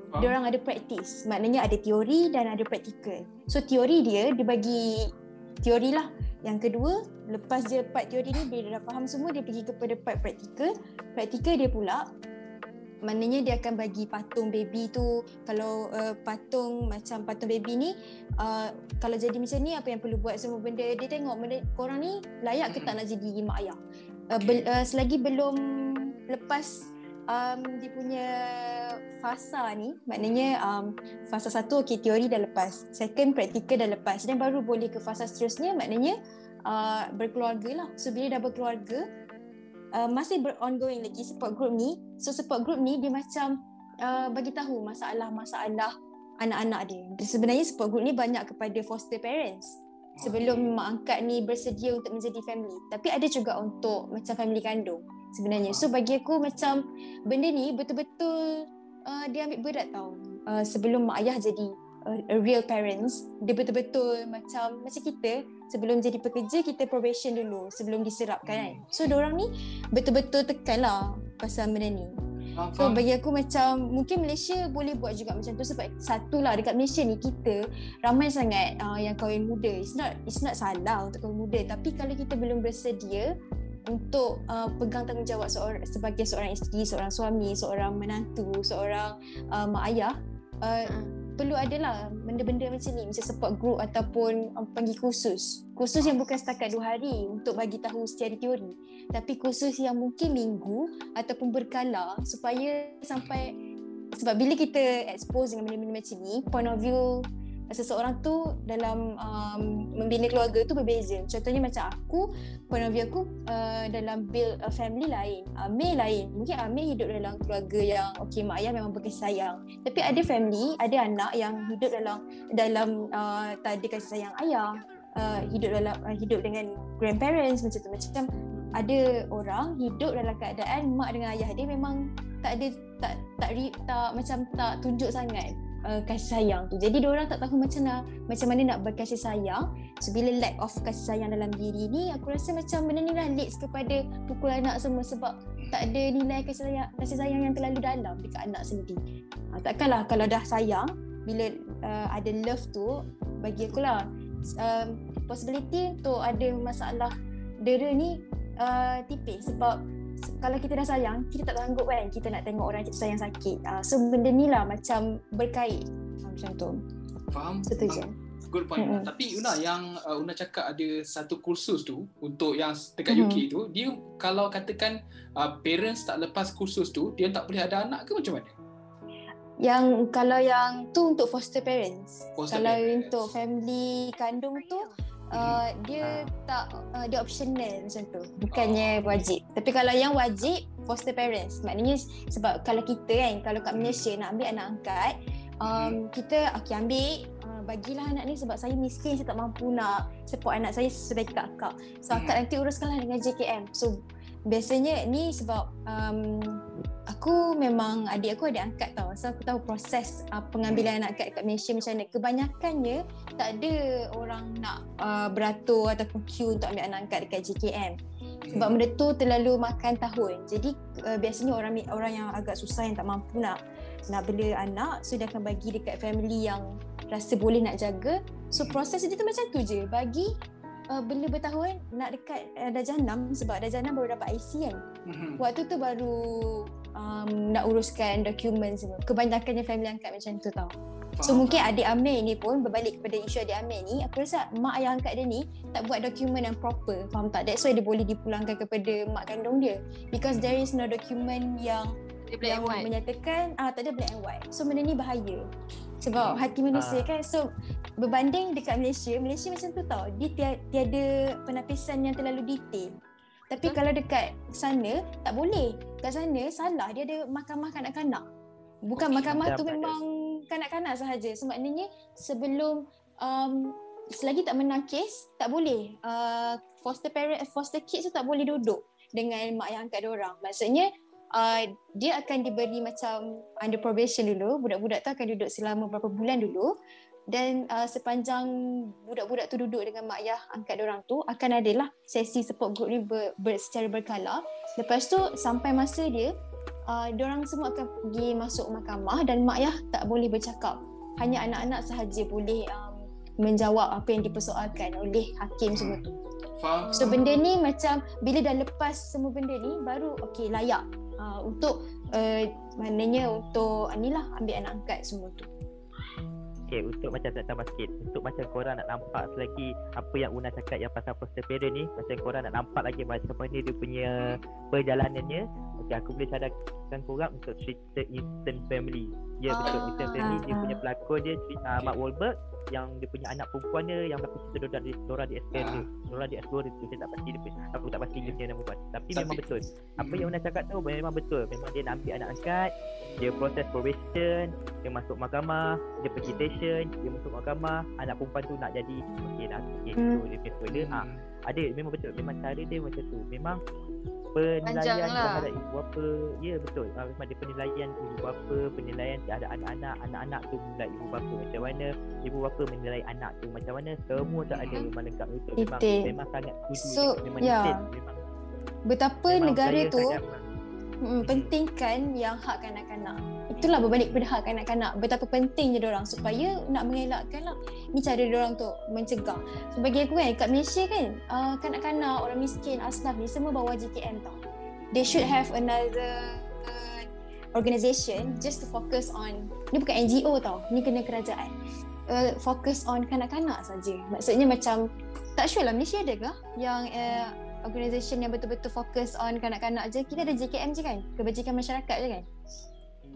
Faham? dia orang ada praktis maknanya ada teori dan ada praktikal. So teori dia dia bagi teori lah. Yang kedua lepas dia part teori ni dia dah faham semua dia pergi kepada part praktikal. Praktikal dia pula maknanya dia akan bagi patung baby tu. Kalau uh, patung macam patung baby ni uh, kalau jadi macam ni apa yang perlu buat semua benda? Dia tengok benda korang ni layak ke tak nak jadi mak ayah? Uh, bel, uh, selagi belum lepas um, dia punya fasa ni maknanya um, fasa satu okey teori dah lepas. Second praktikal dah lepas. Dan baru boleh ke fasa seterusnya maknanya uh, berkeluarga lah. So bila dah berkeluarga uh, masih ber-ongoing lagi support group ni. So support group ni dia macam uh, bagi tahu masalah-masalah anak-anak dia. Sebenarnya support group ni banyak kepada foster parents. Sebelum mak angkat ni bersedia untuk menjadi family. Tapi ada juga untuk macam family kandung sebenarnya. So bagi aku macam benda ni betul-betul uh, dia ambil berat tau. Uh, sebelum mak ayah jadi uh, a real parents dia betul-betul macam macam kita sebelum jadi pekerja kita probation dulu sebelum diserapkan kan. So orang ni betul-betul tekan lah pasal benda ni. So bagi aku macam mungkin Malaysia boleh buat juga macam tu sebab satulah dekat Malaysia ni kita ramai sangat uh, yang kahwin muda. It's not it's not salah untuk kahwin muda. Tapi kalau kita belum bersedia untuk uh, pegang tanggungjawab seorang sebagai seorang isteri, seorang suami, seorang menantu, seorang uh, mak ayah uh, perlu adalah benda-benda macam ni macam support group ataupun um, panggil kursus. Kursus yang bukan setakat dua hari untuk bagi tahu secara teori tapi kursus yang mungkin minggu ataupun berkala supaya sampai sebab bila kita expose dengan benda-benda macam ni point of view seseorang tu dalam um, membina keluarga tu berbeza. Contohnya macam aku point of view aku uh, dalam build a family lain. Amir lain. Mungkin Amir hidup dalam keluarga yang okay mak ayah memang berkasih sayang. Tapi ada family ada anak yang hidup dalam dalam uh, tak ada kasih sayang ayah. Uh, hidup dalam uh, hidup dengan grandparents macam tu. Macam ada orang hidup dalam keadaan mak dengan ayah dia memang tak ada tak tak tak, tak macam tak tunjuk sangat uh, kasih sayang tu. Jadi orang tak tahu macam mana macam mana nak berkasih sayang. So bila lack of kasih sayang dalam diri ni aku rasa macam benda ni lah leads kepada pukul anak semua sebab tak ada nilai kasih sayang, kasih sayang yang terlalu dalam dekat anak sendiri. Uh, takkanlah kalau dah sayang bila uh, ada love tu bagi aku lah um, possibility untuk ada masalah dera ni uh, tipis sebab kalau kita dah sayang, kita tak sanggup kan kita nak tengok orang kita sayang sakit. Uh, so benda ni lah macam berkait uh, macam tu. Faham? Setuju. Good point. Mm-hmm. Tapi Una yang uh, Una cakap ada satu kursus tu untuk yang dekat mm-hmm. UK tu, dia kalau katakan uh, parents tak lepas kursus tu, dia tak boleh ada anak ke macam mana? Yang kalau yang tu untuk foster parents. Foster kalau parents. untuk family kandung tu uh, dia tak uh, dia optional macam tu. Bukannya wajib. Tapi kalau yang wajib foster parents. Maknanya sebab kalau kita kan kalau kat Malaysia nak ambil anak angkat um, kita okey ambil. Uh, bagilah anak ni sebab saya miskin saya tak mampu nak support anak saya sebagai kakak. So akak nanti uruskanlah dengan JKM so biasanya ni sebab um, aku memang adik aku adik angkat tau. So aku tahu proses uh, pengambilan anak angkat kat Malaysia macam mana. Kebanyakannya tak ada orang nak uh, beratur ataupun queue untuk ambil anak angkat dekat JKM sebab benda tu terlalu makan tahun. Jadi uh, biasanya orang orang yang agak susah yang tak mampu nak nak bela anak so dia akan bagi dekat family yang rasa boleh nak jaga. So proses dia tu macam tu je. Bagi uh, bela bertahun nak dekat uh, darjah 6 sebab darjah 6 baru dapat IC kan. Mhm. waktu tu baru um, nak uruskan dokumen semua. Kebanyakannya family angkat macam tu tau. So Faham. mungkin adik Amir ni pun berbalik kepada isu adik Amir ni aku rasa mak ayah angkat dia ni tak buat dokumen yang proper. Faham tak? That's why dia boleh dipulangkan kepada mak kandung dia. Because there is no document yang Dia black yang and white. menyatakan ah tak ada black and white. So benda ni bahaya. Sebab hati manusia Ah. kan. So berbanding dekat Malaysia Malaysia macam tu tau. Dia tiada, tiada penapisan yang terlalu detail tapi kalau dekat sana tak boleh. Kat sana salah. Dia ada mahkamah kanak-kanak. Bukan Okey, mahkamah tu tak ada. memang kanak-kanak sahaja. So maknanya sebelum um, selagi tak menang kes tak boleh. Uh, foster parent foster kids tu tak boleh duduk dengan mak yang angkat dia orang. Maksudnya uh, dia akan diberi macam under probation dulu. Budak-budak tu akan duduk selama beberapa bulan dulu dan uh, sepanjang budak-budak tu duduk dengan mak ayah angkat orang tu akan adalah sesi support group ni ber, ber, secara berkala lepas tu sampai masa dia uh, orang semua akan pergi masuk mahkamah dan mak ayah tak boleh bercakap hanya anak-anak sahaja boleh um, menjawab apa yang dipersoalkan oleh hakim semua tu Faham? So benda ni macam bila dah lepas semua benda ni baru okey layak uh, untuk uh, maknanya untuk inilah ambil anak angkat semua tu. Okay, untuk macam nak tambah sikit Untuk macam korang nak nampak selagi Apa yang Una cakap yang pasal foster parent ni Macam korang nak nampak lagi macam mana dia punya Perjalanannya Okay, aku boleh cadangkan korang untuk cerita Eastern Family Ya Ah. betul, Eastern Family dia Ah. punya pelakon dia cerita, uh, Mark Wahlberg Yang dia punya anak perempuan dia Yang berlaku cerita Dora di, Dora di Explorer Dora di Explorer tu Saya tak pasti dia Aku tak pasti dia nama buat. Tapi, Tapi- memang betul. Apa Mhm. yang Una cakap tu memang betul. Memang dia nak ambil anak angkat Dia proses probation Dia masuk mahkamah Dia pergi station Dia masuk mahkamah Anak perempuan tu nak jadi Okay dah okay, Hmm. tu dia punya ha, Hmm. Ada. Memang betul. Memang cara dia macam tu. Memang Penilaian lah. terhadap ibu bapa. Ya betul. Ha, Memang dia penilaian ibu bapa Penilaian terhadap anak-anak. Anak-anak tu menilai ibu bapa macam mana. Ibu bapa menilai anak tu macam mana. Semua tak ada Hmm. memang lengkap betul Memang, memang sangat setuju So, Memang ya. detail Memang, Betapa memang negara tu sangat- mm, pentingkan yang hak kanak-kanak. Itulah berbalik kepada hak kanak-kanak. Betapa pentingnya dia orang supaya nak mengelakkan lah. Ni cara dia orang untuk mencegah. So bagi aku kan kat Malaysia kan uh, kanak-kanak orang miskin asnaf ni semua bawa JKM tau. They should have another uh, organisation just to focus on ni bukan NGO tau. Ni kena kerajaan. Uh, fokus on kanak-kanak saja. Maksudnya macam tak sure lah Malaysia ada ke yang uh, organisation yang betul-betul fokus on kanak-kanak je. Kita ada JKM je kan? Kebajikan masyarakat je kan?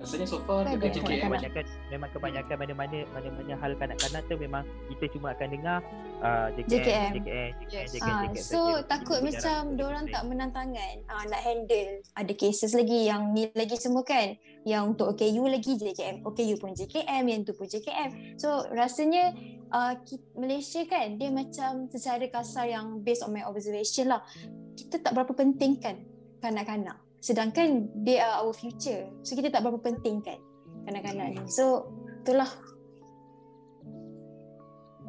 Rasanya so far dekat JKM kanak-kanak. kebanyakan memang kebanyakan mana-mana mana-mana hal kanak-kanak tu memang kita cuma akan dengar uh, JKM, JKM. JKM, Yes. JKM, Ah, JKM so saja. takut macam orang tak menantangan ah, nak handle. Ada cases lagi yang ni lagi semua kan. Yang untuk OKU lagi JKM. OKU pun JKM, yang tu pun JKM. So rasanya uh, Malaysia kan dia macam secara kasar yang based on my observation lah. Kita tak berapa pentingkan kanak-kanak. Sedangkan they are our future. So kita tak berapa pentingkan kanak-kanak ni. So itulah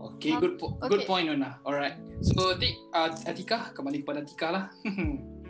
Okay, good po- good Okay. point Nona. Alright. So, Tik, uh, Atika, kembali kepada Atika lah.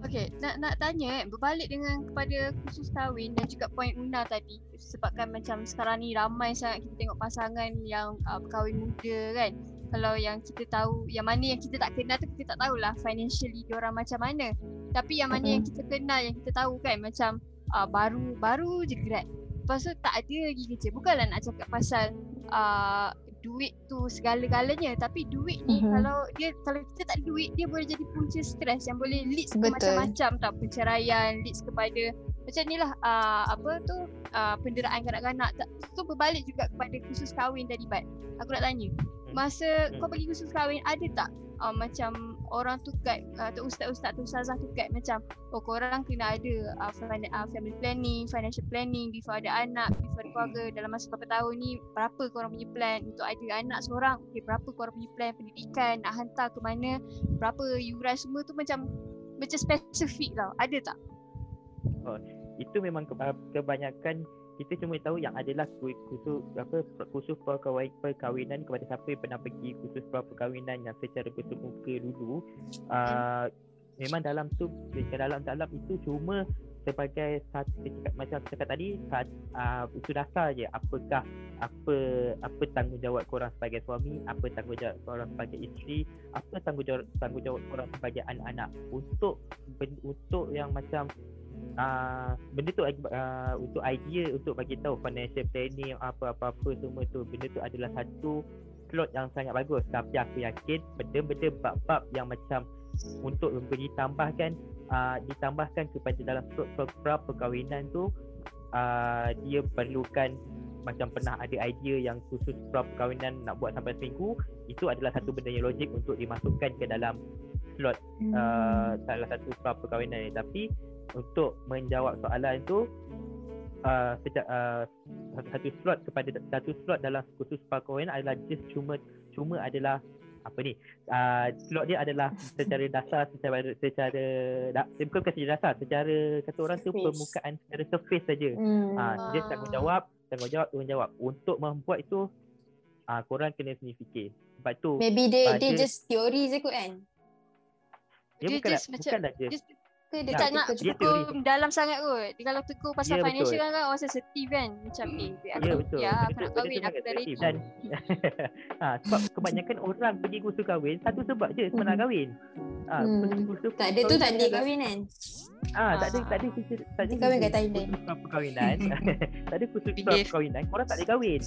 Okay, nak nak tanya eh, berbalik dengan kepada khusus kahwin dan juga poin Una tadi sebabkan macam sekarang ni ramai sangat kita tengok pasangan yang uh, berkahwin muda kan. Kalau yang kita tahu, yang mana yang kita tak kenal tu kita tak tahulah financially diorang macam mana. Tapi yang mana yang kita kenal, yang kita tahu kan macam uh, baru baru je grad. Lepas tu tak ada lagi kerja. Bukanlah nak cakap pasal uh, duit tu segala-galanya tapi duit ni Mhm. kalau dia kalau kita tak ada duit dia boleh jadi punca stres yang boleh leads ke macam-macam tau perceraian leads kepada macam ni lah uh, apa tu uh, penderaan kanak-kanak Tak- tu berbalik juga kepada khusus kahwin tadi Bat aku nak tanya masa Hmm. kau pergi khusus kahwin ada tak uh, macam orang tu guide uh, tu ustaz-ustaz tu ustazah tu guide macam oh korang kena ada uh, fin- uh, family planning financial planning before ada anak before ada keluarga. Dalam masa berapa tahun ni berapa korang punya plan untuk ada anak seorang? Okay, berapa korang punya plan pendidikan nak hantar ke mana? Berapa yuran? Semua tu macam macam spesifik tau. Ada tak? Itu memang ke- uh, kebanyakan kita cuma tahu yang adalah khusus apa khusus perkahwin, perkahwinan kepada siapa yang pernah pergi khusus perkahwinan yang secara bersemuka dulu. Uh, memang dalam tu dalam dalam itu cuma sebagai satu cakap, macam cakap tadi sat, uh, itu dasar je. Apakah apa apa tanggungjawab korang sebagai suami apa tanggungjawab korang sebagai isteri apa tanggungjawab tanggungjawab korang sebagai anak-anak. Untuk untuk yang macam uh, benda tu uh, untuk idea untuk bagi tahu financial planning apa-apa-apa semua tu benda tu adalah satu slot yang sangat bagus. Tapi aku yakin benda-benda bab-bab yang macam untuk memberi tambahkan uh, ditambahkan kepada dalam slot pra perkahwinan tu uh, dia perlukan macam pernah ada idea yang khusus pra perkahwinan nak buat sampai seminggu itu adalah satu benda yang logik untuk dimasukkan ke dalam slot uh, salah satu pra perkahwinan ni. Tapi untuk menjawab soalan tu uh, sejak uh, satu slot kepada satu slot dalam khusus perkahwinan adalah just cuma cuma adalah apa ni uh, slot dia adalah secara dasar secara secara da, eh, bukan bukan secara dasar secara kata orang tu Surface. permukaan secara surface saja Hmm. Ah, dia tanggungjawab, tanggungjawab, tanggungjawab. Untuk membuat itu, ah korang kena sendiri fikir. Sebab tu, Maybe dia dia just teori je kot kan. dia, dia bukan just macam- bukanlah je. Dia Ke dia Ya, tak tak nak tegur teori. dalam sangat kot dia kalau tegur pasal Ya, financial betul. kan kan orang sensitif kan macam Hmm. eh Ya aku betul. ya aku nak kahwin aku dah ready. Dan ha, sebab kebanyakan orang pergi kursus kahwin satu sebab je sebab nak Mhm. kahwin. Ha, Hmm. kursus Tak ada tu tak ada kahwin kan. Ah, tak ada tak ada kursus tak ada kahwin kat Thailand. perkahwinan. tak ada pra Believe. perkahwinan. Korang tak boleh kahwin.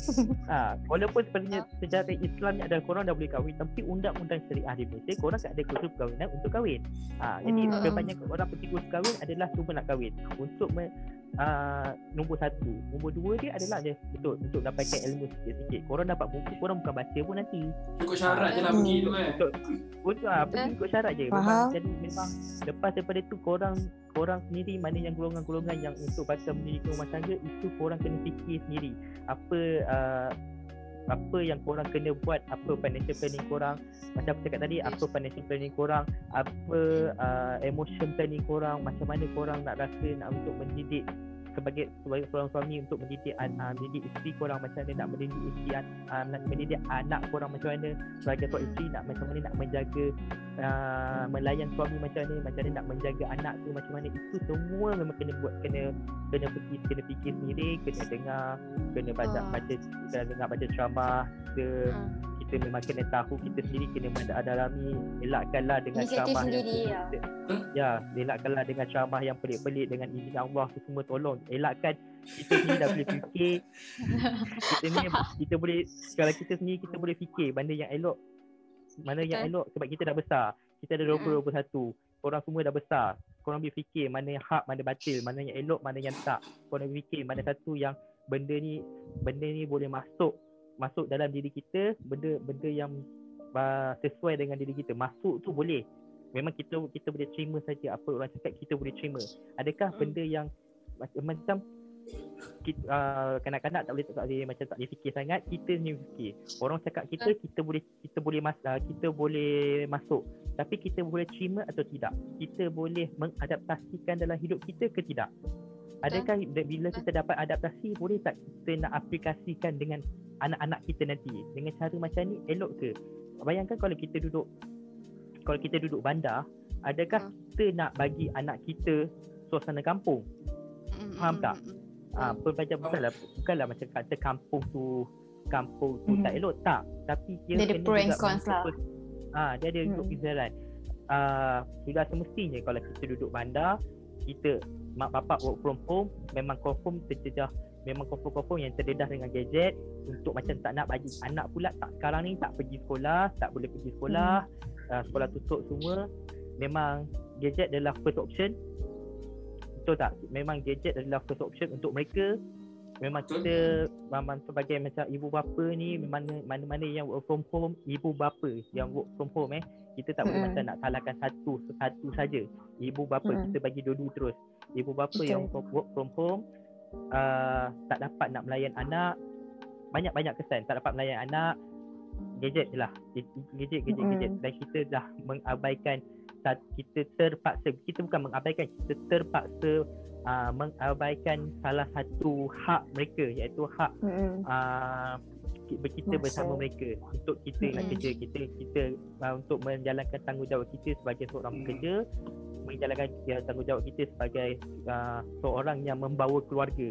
ha, walaupun sebenarnya sejarah Islamnya adalah korang dah boleh kahwin tapi undang-undang syariah di Malaysia korang tak ada kursus perkahwinan untuk kahwin. Ha, jadi Hmm. kebanyakan orang pergi kursus kahwin adalah cuma nak kahwin untuk me, uh, nombor satu. Nombor dua dia adalah je betul untuk dapatkan ilmu sikit-sikit. Korang dapat buku korang bukan baca pun nanti. Ikut syarat je lah Hmm. pergi tu kan. Untuk untuk ah pergi ikut syarat je. Memang Faham. jadi memang lepas daripada tu korang korang sendiri mana yang golongan-golongan yang untuk bakal mendirikan rumah tangga itu korang kena fikir sendiri. Apa uh, apa yang korang kena buat apa financial planning korang. Macam aku cakap tadi apa financial planning korang apa uh, emotion planning korang macam mana korang nak rasa nak untuk mendidik sebagai sebagai seorang suami untuk mendidik an- uh, mendidik isteri korang macam mana nak mendidik isteri uh, nak mendidik anak korang macam mana sebagai seorang isteri nak macam mana nak menjaga uh, melayan suami macam mana macam mana nak menjaga anak tu macam mana itu semua memang kena buat kena kena fikir kena fikir sendiri kena dengar kena baca Ah. baca kena dengar baca ceramah Ah. Kita memang kena tahu kita sendiri kena mendalami elakkanlah dengan Inisiatif ceramah sendiri, yang ya. Hmm? ya elakkanlah dengan ceramah yang pelik-pelik dengan izin Allah tu semua tolong elakkan kita sendiri dah boleh fikir kita ni kita boleh kalau kita sendiri kita boleh fikir benda yang elok mana yang Betul. elok sebab kita dah besar Kita ada 20-21. Korang semua dah besar. Korang boleh fikir mana yang hak, mana batil, mana yang elok, mana yang tak. Korang boleh fikir mana satu yang benda ni benda ni boleh masuk masuk dalam diri kita, benda benda yang uh, sesuai dengan diri kita. Masuk tu boleh. Memang kita kita boleh terima saja apa orang cakap kita boleh terima. Adakah Hmm. benda yang macam macam kita, uh, kanak-kanak tak boleh tak boleh macam tak boleh fikir sangat kita ni fikir orang cakap kita kita boleh kita boleh mas, uh, kita boleh masuk tapi kita boleh terima atau tidak kita boleh mengadaptasikan dalam hidup kita ke tidak adakah bila kita dapat adaptasi boleh tak kita nak aplikasikan dengan anak-anak kita nanti dengan cara macam ni elok ke bayangkan kalau kita duduk kalau kita duduk bandar adakah Hmm. kita nak bagi anak kita suasana kampung Mm, Faham tak? mm, mm. Ah, pelbagai bukanlah bukanlah macam kata kampung tu kampung tu Mhm. tak elok tak tapi dia, Dia ada pro and cons lah. Ah dia ada Mhm. fikiran. Ah sudah semestinya kalau kita duduk bandar kita mak bapak work from home memang confirm terjejah memang confirm-confirm yang terdedah dengan gadget untuk macam tak nak bagi anak pula tak sekarang ni tak pergi sekolah tak boleh pergi sekolah ah, sekolah tutup semua memang gadget adalah first option betul tak memang gadget adalah first option untuk mereka memang Betul. kita memang sebagai macam ibu bapa ni mana mana-mana yang work from home ibu bapa yang work from home eh kita tak boleh Mm-mm. macam nak salahkan satu satu saja ibu bapa Mm-mm. kita bagi dua-dua terus ibu bapa Betul. yang work from home uh, tak dapat nak melayan anak banyak-banyak kesan. Tak dapat melayan anak gadget je lah. Gadget gadget gadget. Dan kita dah mengabaikan kita terpaksa kita bukan mengabaikan kita terpaksa uh, mengabaikan salah satu hak mereka iaitu hak uh, kita Masa. bersama mereka untuk kita nak kerja kita kita uh, untuk menjalankan tanggungjawab kita sebagai seorang Mm. pekerja menjalankan ya, tanggungjawab kita sebagai uh, seorang yang membawa keluarga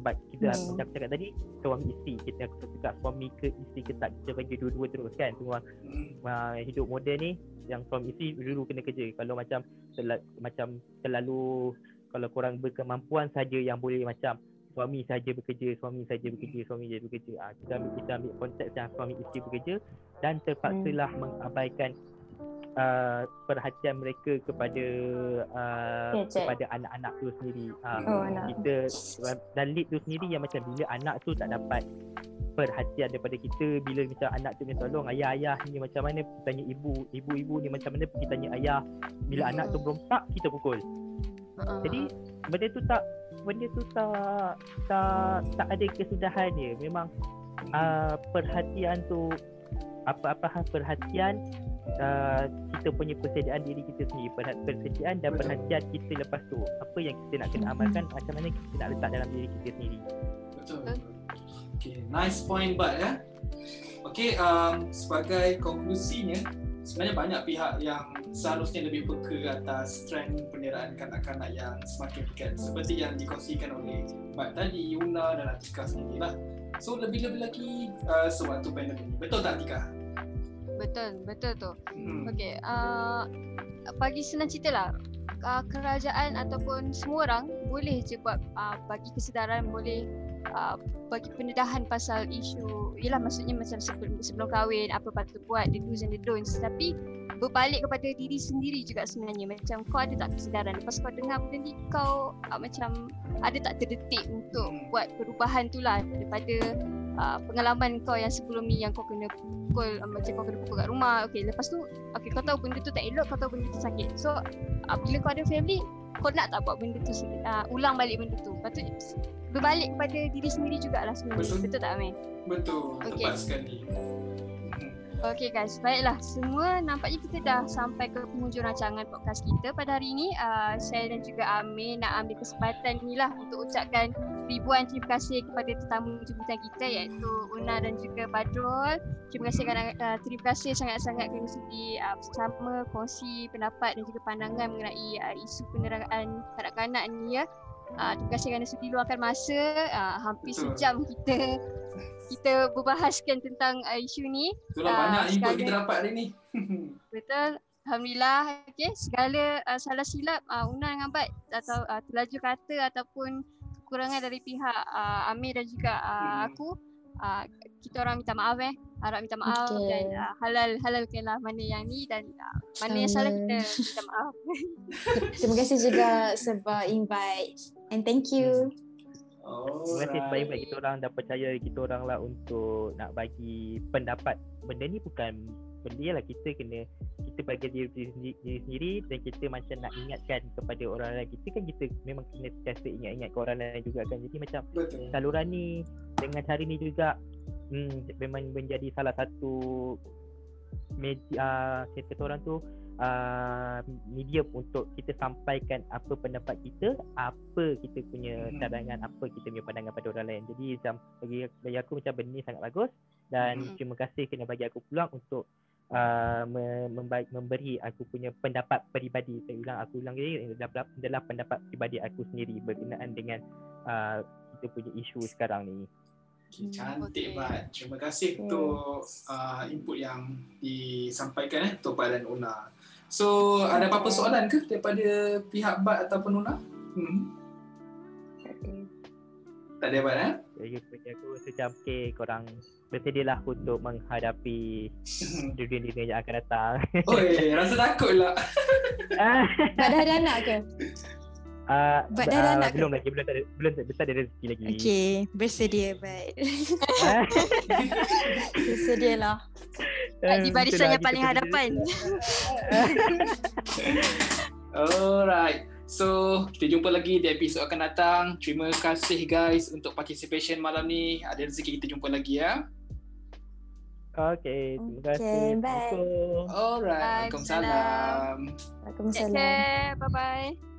sebab kita Mm. macam cakap tadi suami isteri kita cakap suami ke isteri ke tak kita bagi dua-dua terus kan semua Hmm. uh, hidup moden ni yang suami isteri dulu kena kerja kalau macam terla- macam terlalu kalau korang berkemampuan saja yang boleh macam suami saja bekerja suami saja bekerja suami saja bekerja. Ah kita ambil kita ambil konteks yang suami isteri bekerja dan terpaksalah mengabaikan uh, perhatian mereka kepada uh, Gadget. kepada anak-anak tu sendiri. Ah Oh, kita dan lead tu sendiri yang macam bila anak tu tak dapat perhatian daripada kita bila macam anak tu minta tolong ayah ayah ni macam mana pergi tanya ibu ibu-ibu ni macam mana pergi tanya ayah. Bila Hmm. anak tu berompak kita pukul. Ah, jadi benda tu tak benda tu tak tak tak ada kesudahan dia. Memang uh, perhatian tu apa-apa hal perhatian uh, kita punya persediaan diri kita sendiri. Persediaan dan perhatian kita lepas tu. Apa yang kita nak kena amalkan macam mana kita nak letak dalam diri kita sendiri. Betul. Okay, nice point Bud ya. Okay, um, sebagai konklusinya, sebenarnya banyak pihak yang seharusnya lebih peka atas trend penderaan kanak-kanak yang semakin dekat seperti yang dikongsikan oleh Bud tadi, Yuna dan Atika sendiri lah. So lebih-lebih lagi uh, sewaktu pandemik. Betul tak Atika? Betul, betul tu. Hmm. Okey, uh, bagi senang cerita lah, uh, kerajaan ataupun semua orang boleh je buat uh, bagi kesedaran, boleh uh, bagi pendedahan pasal isu, yelah maksudnya macam sebelum, sebelum kahwin, apa patut buat, the do's and the don'ts. Tapi berbalik kepada diri sendiri juga sebenarnya. Macam kau ada tak kesedaran, lepas kau dengar benda ni, kau uh, macam ada tak terdetik untuk Hmm. buat perubahan tu lah daripada uh, pengalaman kau yang sebelum ni yang kau kena pukul uh, macam kau kena pukul kat rumah. Okey, lepas tu okey kau tahu benda tu tak elok, kau tahu benda tu sakit. So uh, bila kau ada family, kau nak tak buat benda tu uh, ulang balik benda tu. Lepas tu berbalik kepada diri sendiri jugalah sebenarnya. Betul. Betul, tak Amin? Betul, Okay. tepat sekali. Okey guys, baiklah semua nampaknya kita dah sampai ke penghujung rancangan podcast kita pada hari ini. Uh, saya dan juga Amir nak ambil kesempatan ni lah untuk ucapkan ribuan terima kasih kepada tetamu jemputan kita iaitu Una dan juga Badrul. Terima kasih kerana uh, terima kasih sangat-sangat kerana sudi uh, bersama kongsi pendapat dan juga pandangan mengenai uh, isu penerangan kanak-kanak ni ya. Uh, terima kasih kerana sudi luangkan masa uh, hampir Betul. sejam kita kita berbahaskan tentang uh, isu ni. Itulah Ah, banyak input kita dapat hari ni. Betul. Alhamdulillah. Okey, segala uh, salah silap uh, Una dengan Bat atau uh, terlaju kata ataupun kekurangan dari pihak uh, Amir dan juga uh, Hmm. aku uh, kita orang minta maaf eh. Harap minta maaf Okay. dan uh, halal halalkanlah mana yang ni dan uh, mana yang salah kita minta maaf. Terima kasih juga sebab invite and thank you. Terima kasih sebab kita orang dan percaya kita orang lah untuk nak bagi pendapat. Benda ni bukan benda lah kita kena kita bagi diri, diri, diri sendiri dan kita macam nak ingatkan kepada orang lain. Kita kan kita memang kena sentiasa ingat-ingat ke orang lain juga kan. Jadi macam Betul. saluran ni dengan cara ni juga hmm, memang menjadi salah satu media uh, kata orang tu uh, medium untuk kita sampaikan apa pendapat kita, apa kita punya Hmm. cadangan, apa kita punya pandangan pada orang lain. Jadi macam bagi, bagi aku macam benda ni sangat bagus dan Hmm. terima kasih kena bagi aku peluang untuk uh, me- memba- memberi aku punya pendapat peribadi. Saya ulang aku ulang lagi adalah, adalah pendapat peribadi aku sendiri berkenaan dengan uh, kita punya isu sekarang ni. Okay, cantik Okay. Bat. Terima kasih Okay. untuk uh, input yang disampaikan eh untuk Bat dan Una. So, ada apa-apa soalan ke daripada pihak Bat ataupun Una? Hmm. Tak ada Bat eh? Jadi bagi aku rasa macam okay, korang bersedialah untuk menghadapi dunia-dunia yang akan datang. Oi, rasa takut lah. Dah ada anak ke? Uh, Buat dah ada anak ke? belum lagi belum tak ada belum tak, tak ada rezeki lagi. Okay, bersedia baik. Ah, Bersedialah. Di barisan yang paling hadapan. Alright. So, kita jumpa lagi di episod akan datang. Terima kasih guys untuk participation malam ni. Ada rezeki kita jumpa lagi ya. Okay, terima Okay, kasih. bye. Assalamualaikum. Alright. Bye, Waalaikumsalam. Waalaikumsalam. care. Bye bye.